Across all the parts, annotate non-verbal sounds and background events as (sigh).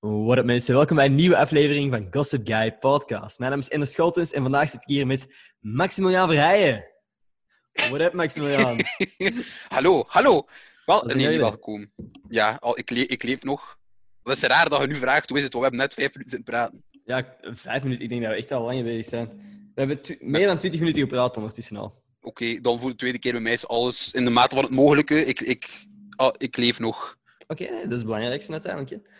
What up mensen, welkom bij een nieuwe aflevering van Gossip Guy Podcast. Mijn naam is Ender Scholtens en vandaag zit ik hier met Maximiliaan Verheijen. What up Maximiliaan? (laughs) hallo, hallo. Wel, nee, niet welkom. Ja, al, ik, le ik leef nog. Dat is raar dat je nu vraagt, hoe is het? We hebben net vijf minuten zitten praten. Ja, vijf minuten, ik denk dat we echt al lang bezig zijn. We hebben meer dan twintig minuten gepraat ondertussen al. Oké, dan voor de tweede keer bij mij is alles in de mate van het mogelijke. Ik, ik, ah, ik leef nog. Oké, nee, dat is het belangrijkste uiteindelijk. Hè.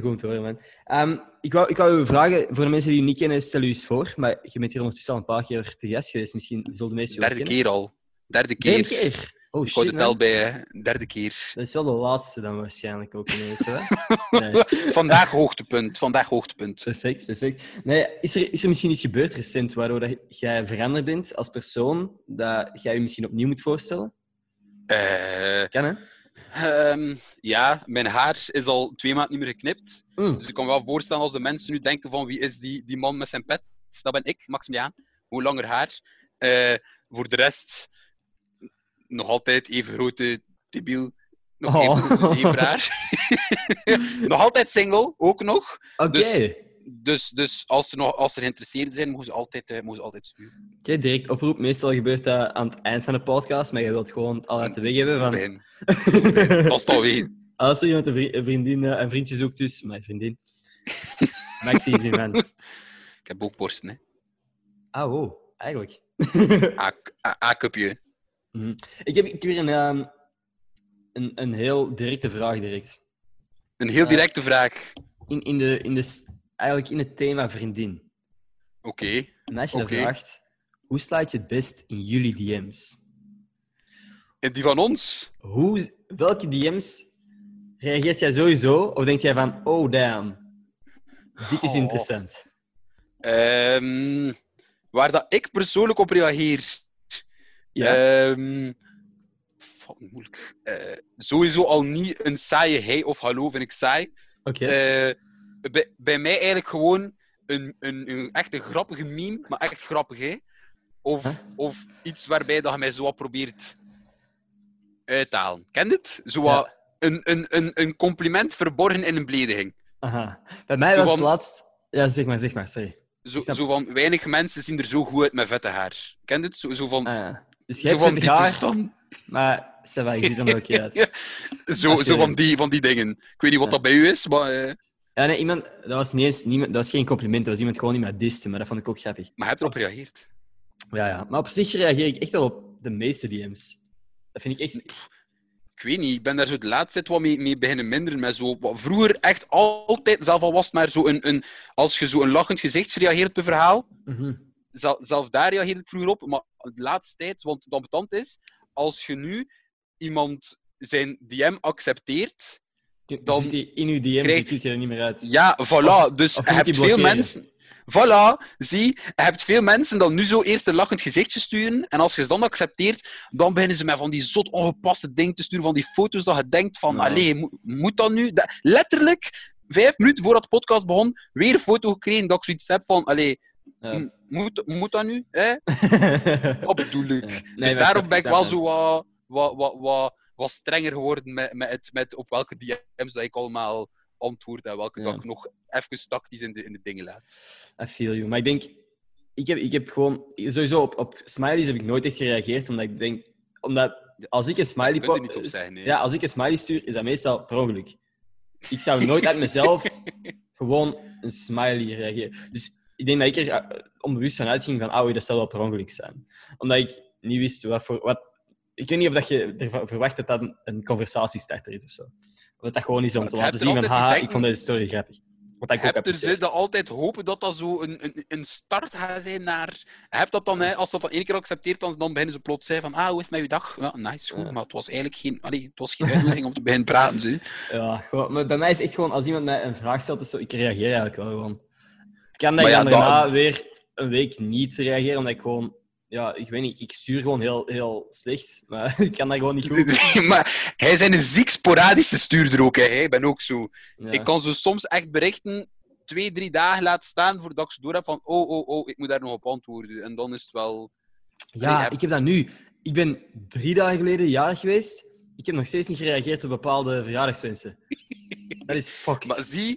Goed te horen, man. Ehm, ik, wou, ik wou u vragen, voor de mensen die u niet kennen, stel u eens voor. Maar je bent hier ondertussen al een paar keer te gast geweest. Misschien zullen de wel Derde keer al. Derde keer. Derde keer? Oh Ik hou shit, de tel man. bij. hè. Derde keer. Dat is wel de laatste dan waarschijnlijk ook ineens, hè? (laughs) Nee. Vandaag hoogtepunt. Vandaag hoogtepunt. Perfect, perfect. Nee, is, er, is er misschien iets gebeurd recent waardoor dat jij veranderd bent als persoon, dat jij je misschien opnieuw moet voorstellen? Eh, Kan, hè? Ehm, ja, mijn haar is al twee maanden niet meer geknipt. Mm. Dus ik kan me wel voorstellen als de mensen nu denken van wie is die, die man met zijn pet? Dat ben ik, Maximiliaan. Hoe langer haar. Eh, voor de rest nog altijd even grote debiel. Nog Oh. even zeevraar. (laughs) (laughs) nog altijd single, ook nog. Oké, Dus- Dus, dus als, ze nog, als ze geïnteresseerd zijn, mogen ze altijd, eh, mogen ze altijd sturen. Oké, direct oproep. Meestal gebeurt dat aan het eind van de podcast, maar je wilt gewoon al uit de weg hebben van... Begin. Dat is het alweer. (laughs) Als er iemand een, vri- een vriendin, eh, een vriendje zoekt, dus... Mijn vriendin. Maxi is man. Ik heb ook borsten, hè. Ah, oh. Eigenlijk. (laughs) (laughs) A-cupje. Mhm. ik, heb, ik heb weer een, ehm, een, een heel directe vraag direct. Een heel Eh. directe vraag. In, in, de, in de, eigenlijk in het thema vriendin. Oké. En als je dat vraagt, hoe slaat je het best in jullie DM's? En die van ons? Hoe, welke DM's reageert jij sowieso? Of denk jij van, oh damn, dit is Oh. interessant? Ehm, waar dat ik persoonlijk op reageer. Ja? Fucking moeilijk. Eh, sowieso al niet een saaie hey of hallo, vind ik saai. Oké. Eh, bij, bij mij eigenlijk gewoon een, een, een echt een grappige meme, maar echt grappig, hè? Of, Huh? of iets waarbij dat je mij zo wat probeert uit te halen. Ken het? Zo wat Ja. een, een, een, een compliment verborgen in een belediging. Aha. Bij mij was het laatst... Ja, zeg maar, zeg maar, sorry. Zo, zo van, weinig mensen zien er zo goed uit met vette haar. Ken het? Zo, zo van, Ah, ja. Dus jij hebt van 20 die jaar, toestand. maar je ziet er nog oké (laughs) uit. Zo, zo van, die, van die dingen. Ik weet niet wat dat bij u is, maar, eh, Ja, nee, iemand... Dat was, niet eens, niemand, dat was geen compliment, dat was iemand gewoon niet meer diste, maar dat vond ik ook grappig. maar je hebt erop gereageerd. Ja, ja. Maar op zich reageer ik echt wel op de meeste DM's. Dat vind ik echt... Ik weet niet, ik ben daar zo de laatste tijd wat mee, mee beginnen minderen. Met zo, wat vroeger echt altijd, zelf al was het maar zo een, een, als je zo een lachend gezicht reageert op een verhaal, Mhm. zel- zelf daar reageerde ik vroeger op. Maar de laatste tijd, want het ambetant is, als je nu iemand zijn DM accepteert, Dan in uw DM, ziet hij er niet meer uit. Ja, voilà. dus of je je hebt veel mensen. Voilà, zie, je hebt veel mensen dan nu zo eerst een lachend gezichtje sturen. En als je ze dan accepteert, dan beginnen ze met van die zot ongepaste dingen te sturen. Van die foto's dat je denkt van, allee, moet, moet dat nu? Dat- letterlijk, vijf minuten voordat de podcast begon, weer een foto gekregen dat ik zoiets heb van, allee, Ja. moet, moet dat nu? Hè? (laughs) Wat bedoel ik? Ja. Nee, dus daarom ben ik wel je. zo wat, wat, wat, wat, wat strenger geworden met, met, het, met op welke DM's dat ik allemaal antwoord en welke dat ik nog even tactisch in de, in de dingen laat. I feel you. Maar ik denk, ik heb, ik heb gewoon, sowieso op, op smileys heb ik nooit echt gereageerd, omdat ik denk, omdat als ik een smiley Je kunt er po- niets op zeggen. Nee. ja, als ik een smiley stuur, is dat meestal per ongeluk. Ik zou nooit uit mezelf (laughs) gewoon een smiley reageren. Dus ik denk dat ik er eh, onbewust van uitging van, oh, dat zal wel per ongeluk zijn. Omdat ik niet wist wat voor... Wat, ik weet niet of dat je ervan verwacht dat dat een, een conversatiestarter is of zo. Of dat dat gewoon is om te laten zien van, die ik vond deze story grappig. Wat ik Heb er altijd hopen dat dat zo een, een, een start gaat zijn naar... Heb dat dan, hè, als dat dan één keer accepteert, dan, dan beginnen ze plots zeggen van ah, hoe is het met je dag? Ja, nice, goed, Ja. maar het was eigenlijk geen, allee, het was geen uitnodiging om te beginnen praten. Ze. Ja, gewoon, maar bij mij is echt gewoon, als iemand mij een vraag stelt, is zo, ik reageer eigenlijk wel gewoon. Het kan dat Maar ik ja, daarna weer een week niet reageer, omdat ik gewoon... Ja, ik weet niet, ik stuur gewoon heel, heel slecht, maar (laughs) ik kan dat gewoon niet goed. (laughs) maar hij is een ziek sporadische stuurder ook. Hè. Ik ben ook zo. Ja. Ik kan zo soms echt berichten twee, drie dagen laten staan voordat ik ze door heb van oh, oh, oh, ik moet daar nog op antwoorden. En dan is het wel... Ja, Nee, heb- ik heb dat nu. Ik ben drie dagen geleden jarig geweest. Ik heb nog steeds niet gereageerd op bepaalde verjaardagswensen. (laughs) Dat is fucked. Maar zie,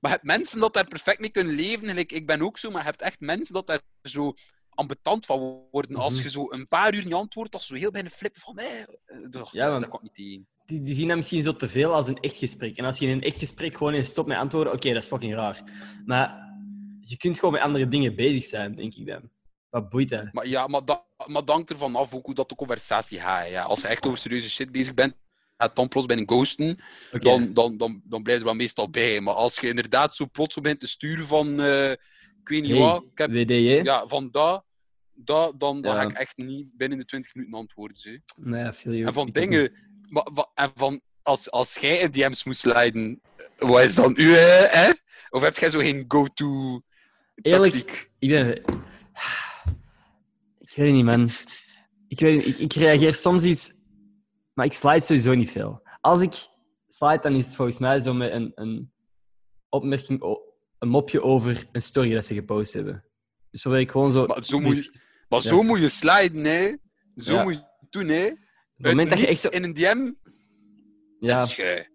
Maar je hebt mensen dat daar perfect mee kunnen leven. Ik ben ook zo, maar je hebt echt mensen dat daar zo ambetant van worden. Als Mhm. je zo een paar uur niet antwoordt, dat ze zo heel bijna flippen van nee, dat, Ja, man. dat ik niet tegen. Die, die zien dat misschien zo te veel als een echt gesprek. En als je in een echt gesprek gewoon in stopt met antwoorden, oké, dat is fucking raar. Maar je kunt gewoon met andere dingen bezig zijn, denk ik dan. Wat boeit dat? Maar ja, maar, dat, maar hangt ervan af ook hoe dat de conversatie gaat. Ja. Als je echt over serieuze shit bezig bent, gaat dan plots bij een ghosten, dan, dan, dan, dan blijf je er wel meestal bij. Maar als je inderdaad zo plots zo bent te sturen van, eh, ik weet niet Hey, wat, ik heb, ja, van dat, dat dan, dan Ja. ga ik echt niet binnen de 20 minuten antwoorden. Ze. Nee, ja, veel En van dingen, wa- wa- en van als, als jij in DM's moet sliden, wat is dan uw, eh, hè? Of heb jij zo geen go-to Eerlijk? Ik ben... Ik weet niet, man. Ik, weet, ik, ik reageer soms iets... Maar ik slide sowieso niet veel. Als ik slide, dan is het volgens mij zo met een, een opmerking, een mopje over een story dat ze gepost hebben. Dus probeer ik gewoon zo... Maar zo moet je, maar zo moet je sliden, hè? Zo Ja. moet je doen, hè? Op het moment dat je echt zo... in een DM, Ja, is schui.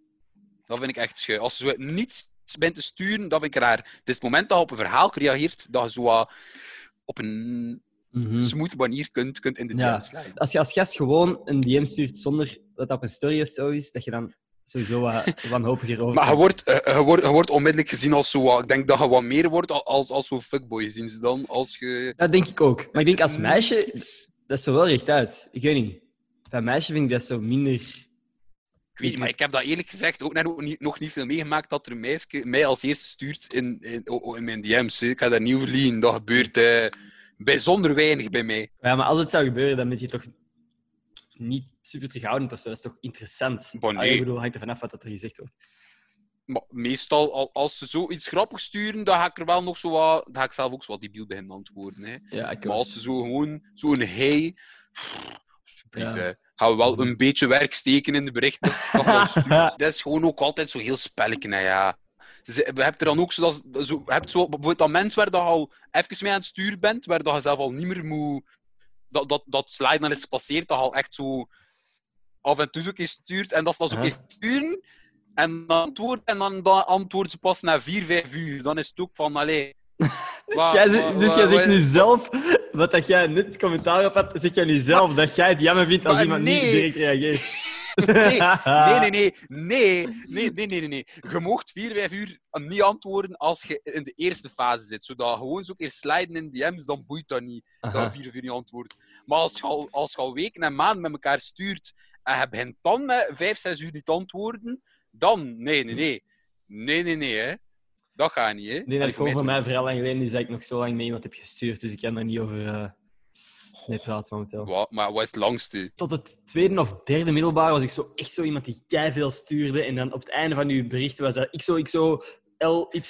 Dat vind ik echt schui. Als je zo niets bent te sturen, dat vind ik raar. Het is het moment dat je op een verhaal reageert, dat je zo wat op een mhm. smooth manier kunt, kunt in de Ja. DM sliden. Als je als gast gewoon een DM stuurt zonder dat dat op een story of zo is, dat je dan sowieso wat wanhopiger over Maar je wordt, eh, je, wordt, je wordt onmiddellijk gezien als zo wat... Ik denk dat je wat meer wordt al- als, als zo'n fuckboy, zien ze dan. Als je... Dat denk ik ook. Maar ik denk als meisje, niets- dat is zo wel rechtuit. Ik weet niet. Bij meisje vind ik dat zo minder... Ik weet niet, maar ik heb dat eerlijk gezegd ook net ook niet, nog niet veel meegemaakt dat er een meisje mij als eerste stuurt in, in, oh, in mijn DM's. hè. Ik ga daar niet over liegen. Dat gebeurt eh, bijzonder weinig bij mij. Ja, maar als het zou gebeuren, dan ben je toch niet super terughoudend of zo. Dat is toch interessant? Bon, Ah, ik bedoel, hangt er vanaf wat dat er gezegd wordt. Maar meestal, al- als ze zoiets grappigs sturen, dan ga ik er wel nog zo wat... Dan ga ik zelf ook zo wat debiel beginnen antwoorden. Hè. Ja, ik Maar als ze zo gewoon zo'n hey... Alsjeblieft, Ja. Gaan we wel een beetje werk steken in de berichten. (laughs) dat je is gewoon ook altijd zo heel spelletje, ja. Hebben er dan ook zo, dat, zo, je hebt zo bijvoorbeeld dat mensen waar dat je al even mee aan het sturen bent, waar dat je zelf al niet meer moet... Dat, dat, dat slide dan is gepasseerd, dat je al echt zo af en toe zo keer stuurt, en dat ze dat zo keer sturen, en dan antwoorden, en dan, dan antwoorden ze pas na vier, vijf uur. Dan is het ook van, allee... (laughs) Dus jij, dus jij zegt nu zelf, wat dat jij net commentaar op had, zeg jij nu zelf dat jij het jammer vindt als iemand nee. niet direct reageert. (laughs) nee, nee, nee, nee, nee, nee, nee, nee. Je mocht 4, 5 uur niet antwoorden als je in de eerste fase zit. Zodat gewoon zo eerst sliden in DM's, dan boeit dat niet. Dat 4 of uur niet antwoordt. Maar als je, al, als je al weken en maanden met elkaar stuurt en je hen dan 5, 6 uur niet antwoorden, dan nee, nee, nee. Nee, nee, nee, hè. Dat gaat niet, hè. Nee, dat ik gewoon van mij vooral lang geleden is dat ik nog zo lang mee iemand heb gestuurd, dus ik kan daar niet over... Eh, mee praten momenteel. Wat, maar wat is het langste? Tot het tweede of derde middelbaar was ik zo, echt zo iemand die veel stuurde. En dan op het einde van uw berichten was dat XO, XO, L, Y,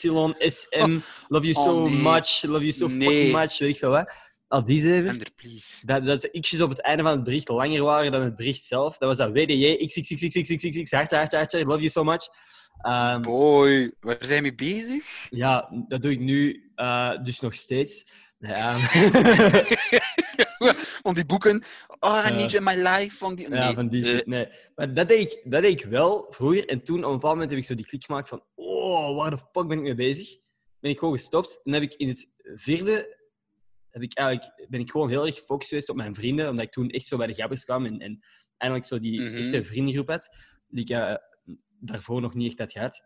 S, M, love you so Oh, nee. much, love you so Nee. fucking much, weet ik veel wat. Al die zeven. Ender, please. Dat, dat de x'jes op het einde van het bericht langer waren dan het bericht zelf. Dat was dat WDJ, XXXXXXX, hartje, hartje, hartje, love you so much. Ehm, Boy, waar zijn we mee bezig? ja, dat doe ik nu eh, dus nog steeds. Ja, (laughs) Van die boeken. Oh, I Ja. need you in my life. Van die... ja Nee. van die Eh, nee. Maar dat deed, ik, dat deed ik wel vroeger. En toen, op een bepaald moment, heb ik zo die klik gemaakt van... Oh, waar de fuck ben ik mee bezig? Ben ik gewoon gestopt. En heb ik in het vierde... Heb ik eigenlijk, ben ik gewoon heel erg gefocust geweest op mijn vrienden. Omdat ik toen echt zo bij de gabbers kwam. En, en eindelijk zo die Mhm. echte vriendengroep had. Die ik eh, daarvoor nog niet echt had gehad.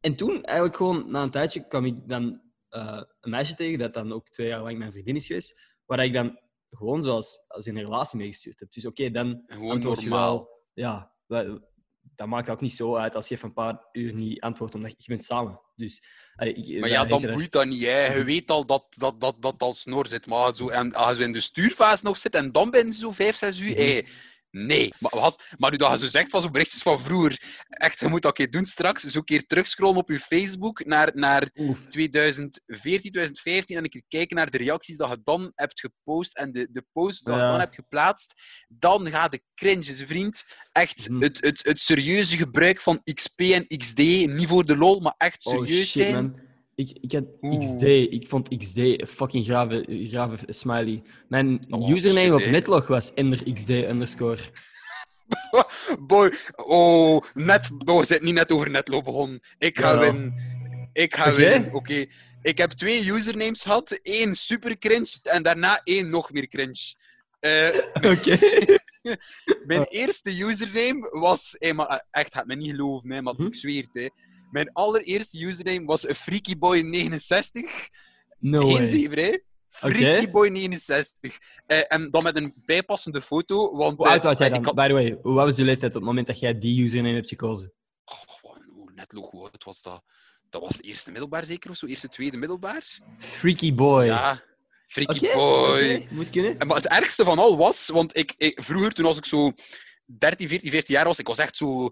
En toen, eigenlijk gewoon na een tijdje, kwam ik dan eh, een meisje tegen, dat dan ook twee jaar lang mijn vriendin is geweest, waar ik dan gewoon zoals als in een relatie mee gestuurd heb. Dus oké, dan Gewoon normaal. wel... Ja, dat maakt ook niet zo uit als je even een paar uur niet antwoordt, omdat je bent samen. Dus, ik, Maar ja, dan boeit dat niet. Hè. Je weet al dat dat, dat, dat al snor zit. Maar zo, en, als je in de stuurfase nog zit en dan ben je zo vijf, zes uur. Mhm. Nee. Maar, wat, maar nu dat je zo zegt van zo'n berichtjes van vroeger. Echt, je moet dat een keer doen straks. Zo een keer terugscrollen op je Facebook naar, naar Oef. 2014, 2015 en een keer kijken naar de reacties dat je dan hebt gepost en de, de posts dat je dan hebt geplaatst, dan gaat de cringe, vriend. Echt Mhm. het, het, het serieuze gebruik van XP en XD, niet voor de lol, maar echt Oh serieus shit, zijn. man. Ik, ik had Oeh. XD. Ik vond XD een fucking grave, grave smiley. Mijn Oh, username shit, op. Netlog was enderxd underscore. (laughs) Boy, oh, net, oh, we zitten niet net over netlo begonnen. Ik ga Ja. winnen. Ik ga Oké. winnen, oké. Ik heb twee usernames gehad. één super cringe en daarna één nog meer cringe. Eh, (laughs) Oké. (laughs) mijn eerste username was... Hey, maar, eh, echt, gaat me niet geloven, hè, maar Hm? ik zweer het. Hè. Mijn allereerste username was freakyboy69. No Geen zever, hè. Freakyboy69. Eh, en dan met een bijpassende foto, want... Hoe eh, oud was jij dan? had- By the way, hoe was je leeftijd op het moment dat jij die username hebt gekozen? Oh, hoe net logo, hoe oud was dat? Dat was eerste middelbaar zeker of zo? Eerste, tweede middelbaar? Freaky boy. Ja, Freaky boy. Moet kunnen. En Maar het ergste van al was, want ik, ik, vroeger, toen als ik zo 13, 14, 15 jaar was, ik was echt zo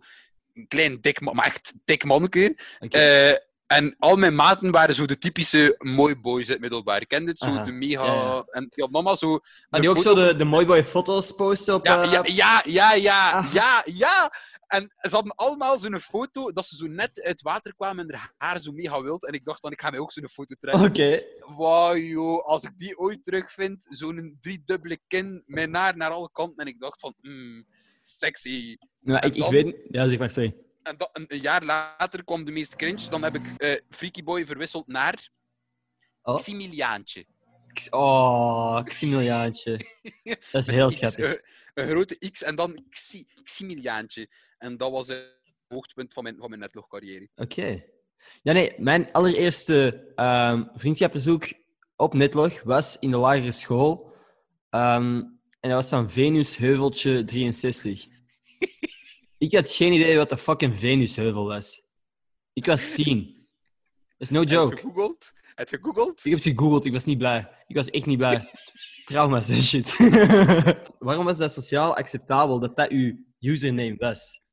een klein dik, ma- maar echt dik manneke. Eh, en al mijn maten waren zo de typische mooi boys uit het middelbaar. Ik kende het, zo Aha, de mega... ja, ja. En ja, mama zo... Maar een die ook foto- zo de, de mooi boy foto's posten op... Ja, eh, ja, ja, ja, ja, Ah. ja, ja. En ze hadden allemaal zo'n foto dat ze zo net uit water kwamen en haar haar zo mega wild. En ik dacht dan, ik ga mij ook zo'n foto trekken. Oké. Wauw, joh, als ik die ooit terugvind, zo'n driedubbele kin, mijn haar naar alle kanten. En ik dacht van, mm, sexy. Nou, ik, ik weet... Ja, zeg maar, sorry. En dat, een, een jaar later kwam de meest cringe. Dan heb ik eh Freaky Boy verwisseld naar Oh. Ximiliaantje. Oh, Ximiliaantje. (laughs) Dat is heel X, schattig. eh, een grote X en dan Xi, Ximiliaantje. En dat was het hoogtepunt van mijn, van mijn netlog-carrière. Oké. Ja, nee, mijn allereerste ehm, vriendschapverzoek op Netlog was in de lagere school. Ehm, en dat was van Venus Heuveltje 63. ik had geen idee wat de fucking Venusheuvel was. Ik was tien. Dat is no Heb je joke. gegoogeld? Heb je gegoogeld? Ik heb het gegoogeld, ik was niet blij. Ik was echt niet blij. Trauma's en shit. (laughs) Waarom was dat sociaal acceptabel dat dat uw username was?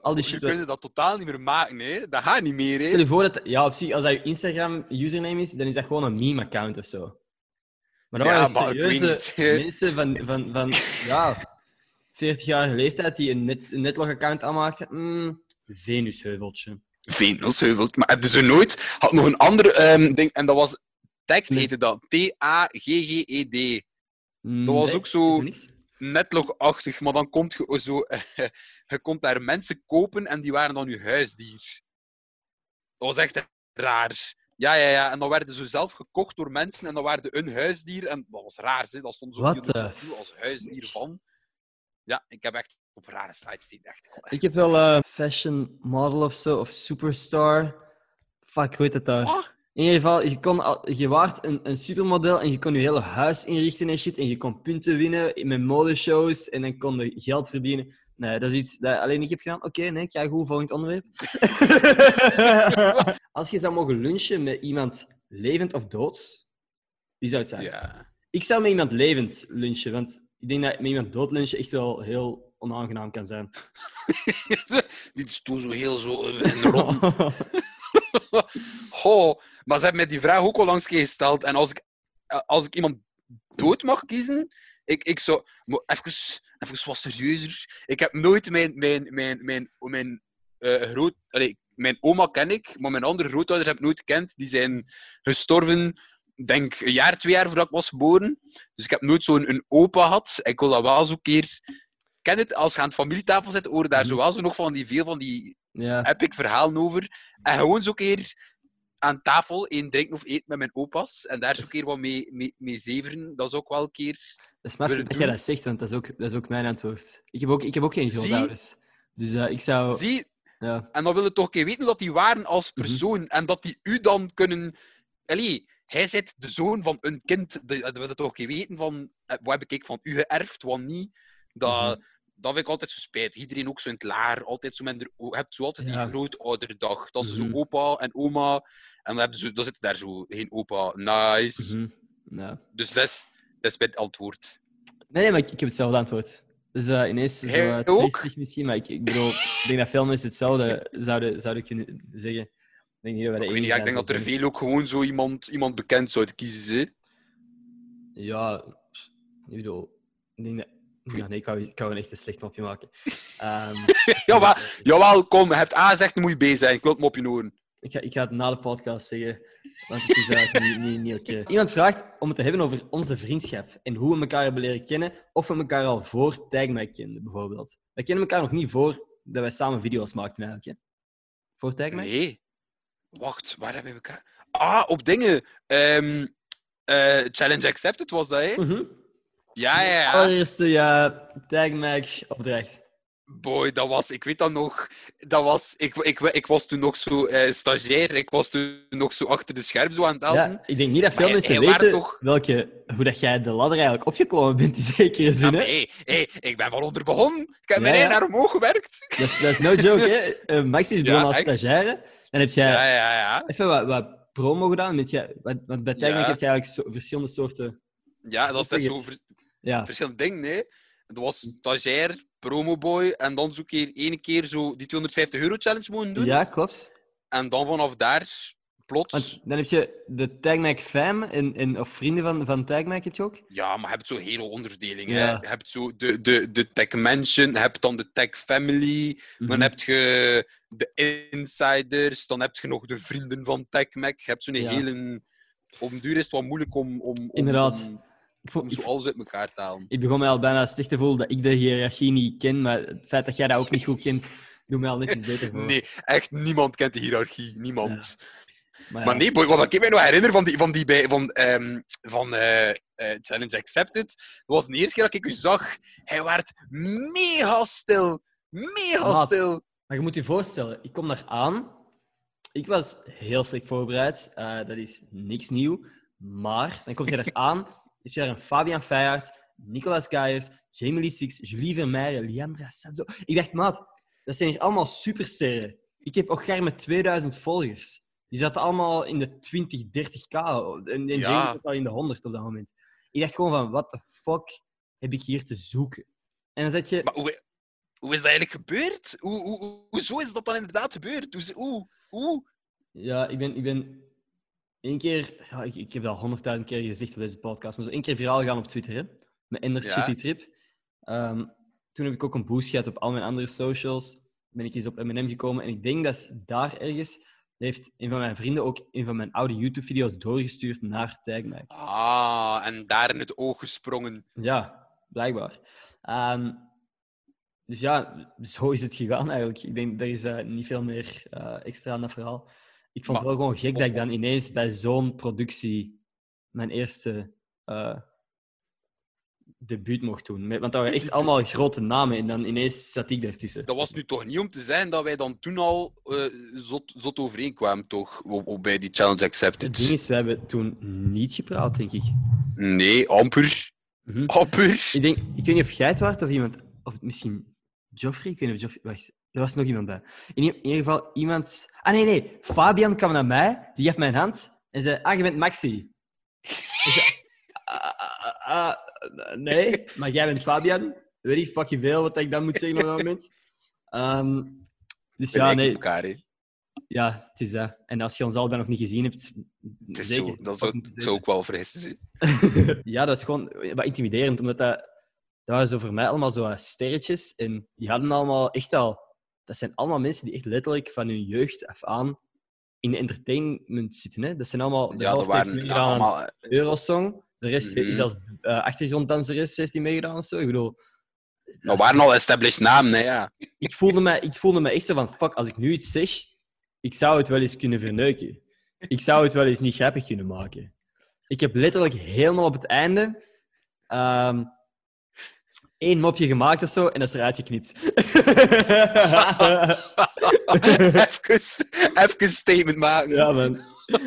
Al die Je shit. kunt was- dat totaal niet meer maken, hè? Dat gaat niet meer, Stel je voor dat... Ja, op zich, als dat je Instagram-username is, dan is dat gewoon een meme-account of zo. Maar dat Ja, waren weet serieuze mensen van, van, van ja, 40-jarige leeftijd die een, net, een netlog-account aanmaakten. Mm, Venusheuveltje. Venusheuvel. Maar het is er nooit. Had nog een ander ehm, ding, en dat was. Tagged heette dat. T-A-G-G-E-D. Dat was nee, ook zo-. Netlog-achtig, maar dan komt je zo. (laughs) je kon daar mensen kopen en die waren dan je huisdier. Dat was echt raar. Ja, ja, ja. En dan werden ze zelf gekocht door mensen en dan waren ze een huisdier. En dat was raar, hè. Dat stond zo profiel als huisdier van. Ja, ik heb echt op rare sites gezien. Echt. Ik heb wel eh, fashion model of zo, of superstar. Fuck, hoe heet het daar? Ah, In ieder geval, je, kon al, je waart een, een supermodel en je kon je hele huis inrichten en shit. En je kon punten winnen met modeshows en dan kon je geld verdienen. Nee, dat is iets dat alleen ik heb gedaan. Oké, nee, kijk goed, volgend onderwerp. (laughs) Als je zou mogen lunchen met iemand levend of dood, wie zou het zijn? ja. Ik zou met iemand levend lunchen, want ik denk dat met iemand dood lunchen echt wel heel onaangenaam kan zijn. (laughs) Die is toen zo heel zo eh, in rond. (laughs) Goh, maar ze hebben mij die vraag ook al langs gesteld. En als ik, eh, als ik iemand dood mag kiezen, ik, ik zou... Maar even, even wat serieuzer. Ik heb nooit mijn... mijn, mijn, mijn, mijn, eh, groot, allee, mijn oma ken ik, maar mijn andere grootouders heb ik nooit gekend. Die zijn gestorven, denk een jaar, twee jaar voordat ik was geboren. Dus ik heb nooit zo'n een opa gehad. Ik wil dat wel zo'n keer... Ken het, als je aan het familietafel zit, horen daar Mhm. zo wel zo nog van die, veel van die ja. heb ik verhalen over. En gewoon zo'n keer aan tafel één drinken of eten met mijn opa's. En daar zo'n Dus- keer wat mee, mee, mee zeveren. Dat is ook wel een keer... Dat is dat jij dat zegt, want dat is ook, dat is ook mijn antwoord. Ik heb ook, ik heb ook geen grootouders. Dus eh, ik zou... Zie, Ja. en dan wil je toch een keer weten hoe dat die waren als Mhm. persoon. En dat die u dan kunnen... Allee, hij zit de zoon van een kind. Dat wil je toch een keer weten van... eh, Wat heb ik van u geërfd, wat niet. Dat... Mhm. Dat vind ik altijd zo spijtig. Iedereen ook zo in het laar. Altijd zo je hebt zo altijd Ja. die grootouderdag. Dat is Mhm. zo opa en oma. En dan, hebben ze, dan zit daar zo geen opa. Nice. Mhm. ja. Dus dat is, dat is mijn antwoord. Nee, nee, maar ik, ik heb hetzelfde antwoord. Dus eh, ineens zo uh, ook? misschien, maar ik, ik bedoel, ik denk dat veel mensen hetzelfde zouden, zouden kunnen zeggen. Ik denk de Ik, weet niet, ja, ik denk dat er veel ook gewoon zo iemand, iemand bekend zouden kiezen. Hè? Ja, ik bedoel, ik denk dat... Ja, nee, ik wou, ik een echt een slecht mopje maken. (laughs) Ehm, Ja, maar, (laughs) jawel, kom. Je hebt A gezegd, dan moet je B zijn. Ik wil het me op je oren. Ik ga, ik ga het na de podcast zeggen, want het is eigenlijk niet, niet, niet oké. (laughs) Iemand vraagt om het te hebben over onze vriendschap en hoe we elkaar hebben leren kennen, of we elkaar al voor Tag mij kenden, bijvoorbeeld. wij kennen elkaar nog niet voor dat wij samen video's maakten eigenlijk. Hè? Voor Tag Mag? Nee. Wacht, waar hebben we elkaar... Ah, op dingen. Ehm, eh, Challenge Accepted was dat, hè? Mhm. Ja, ja, ja. Allereerste ja, Tag Mag opdracht. Boy, dat was... Ik weet dat nog. Dat was... Ik, ik, ik was toen nog zo eh, stagiair. Ik was toen nog zo achter de scherm zo aan het helpen. Ja, ik denk niet dat veel Maar mensen hij weten toch- welke, hoe dat jij de ladder eigenlijk opgeklommen bent in zekere Ja, zin. hey, hey, ik ben van onder begonnen. Ik heb Ja, meteen ja. naar omhoog gewerkt. Dat, is, dat is no joke, hè? (laughs) Eh, Max is begonnen Ja, als stagiaire. Dan heb jij Ja, ja, ja. even wat, wat promo gedaan. Met jij, wat, want bij Ja. heb je eigenlijk zo, verschillende soorten... Ja, dat is net zo Ja, verschillende dingen, nee. Het was stagiair, promoboy, en dan zo keer ene keer zo die 250 euro challenge moeten doen. ja klopt. En dan vanaf daar, plots... Want dan heb je de Tag Mag fam en, en, of vrienden van, van Tag Mag heb je ook. Ja, maar je hebt zo hele onderdelingen. Ja. Je hebt zo de, de, de Tech Mansion, je hebt dan de Tech Family, Mhm. dan heb je de Insiders, dan heb je nog de vrienden van TechMac. Je hebt zo'n Ja. hele... Op den duur is het wat moeilijk om, om, om, Inderdaad. om, Ik, ik, zo alles uit elkaar halen. ik begon mij al bijna slecht te voelen dat ik de hiërarchie niet ken, maar het feit dat jij dat ook niet goed kent, doet mij al netjes (laughs) beter voor. Nee, echt niemand kent de hiërarchie. Niemand. Maar, ja. Maar nee, boy, wat ik me nog herinner van, die, van, die bij, van, ehm, van eh, eh, Challenge Accepted, dat was de eerste keer dat ik u zag. Hij werd mega stil. Mega Maat. stil. Maar je moet je voorstellen, ik kom daar aan. Ik was heel slecht voorbereid. eh, dat is niks nieuw. Maar dan kom je daar (laughs) aan. Je daar een Fabian Feyard, Nicolas Gaiers, Jamie Lee Six, Julie Vermeijen, Liandra Sanzo. Ik dacht, maat, dat zijn hier allemaal supersterren. Ik heb ook met 2000 volgers. Die zaten allemaal in de 20, 30k. En, en Ja. Jamie zat al in de 100 op dat moment. Ik dacht gewoon van, what the fuck heb ik hier te zoeken? En dan zet je... Maar hoe, hoe is dat eigenlijk gebeurd? Hoe, hoe, hoe- hoezo is dat dan inderdaad gebeurd? Hoe, hoe, hoe? Ja, ik ben, ik ben één keer... Ja, ik, ik heb dat al honderdduizend keer gezegd op deze podcast, maar zo één keer viraal gaan op Twitter, hè. Met Enders Ja. Shitty Trip. Ehm, toen heb ik ook een boost gehad op al mijn andere socials. Ben ik eens op M&M gekomen. En ik denk dat daar ergens... heeft een van mijn vrienden ook een van mijn oude YouTube-video's doorgestuurd naar Tagmike. Ah, en daar in het oog gesprongen. Ja, blijkbaar. Ehm, dus ja, zo is het gegaan eigenlijk. Ik denk, er is eh, niet veel meer eh, extra aan dat verhaal. Ik vond het wel gewoon gek dat ik dan ineens bij zo'n productie mijn eerste eh debuut mocht doen. Want dat waren echt allemaal grote namen en dan ineens zat ik daartussen. Dat was nu toch niet om te zeggen dat wij dan toen al eh, zot, zot overeenkwamen, toch? Op, op- bij die Challenge Het Accepted. ding is, we hebben toen niet gepraat, denk ik. Nee, amper. Mhm. Amper. Ik, denk, ik weet niet of jij het waard of iemand... Of misschien Joffrey? Ik weet niet of Joffrey... Wacht, er was nog iemand bij. In, ieder geval iemand... Ah, nee, nee. Fabian kwam naar mij, die gaf mij een hand en zei... Ah, je bent Maxi. Ik zei... "Ah, ah, ah, nee, maar jij bent Fabian. Weet ik fucking veel wat ik dan moet zeggen op dat moment. Ehm, dus ja, nee. elkaar. Ja, het is dat. En als je ons allebei nog niet gezien hebt... Het is zeker. zo, dat zou, ook wel vergissen zijn. (laughs) ja, dat is gewoon wat intimiderend, omdat dat, dat waren zo voor mij allemaal zo sterretjes. En die hadden allemaal echt al... Dat zijn allemaal mensen die echt letterlijk van hun jeugd af aan in entertainment zitten. Hè? Dat zijn allemaal... De Ja, dat helft heeft waren meegedaan aan allemaal... Eurosong. De rest Mhm. is als uh, achtergronddanseres heeft die meegedaan of zo. Ik bedoel... Dat waren al established namen, hè, ja. ik, voelde me, ik voelde me echt zo van... Fuck, als ik nu iets zeg, ik zou het wel eens kunnen verneuken. Ik zou het wel eens niet grappig kunnen maken. Ik heb letterlijk helemaal op het einde ehm één mopje gemaakt of zo en dat is eruit geknipt. even, even een statement maken. ja, man.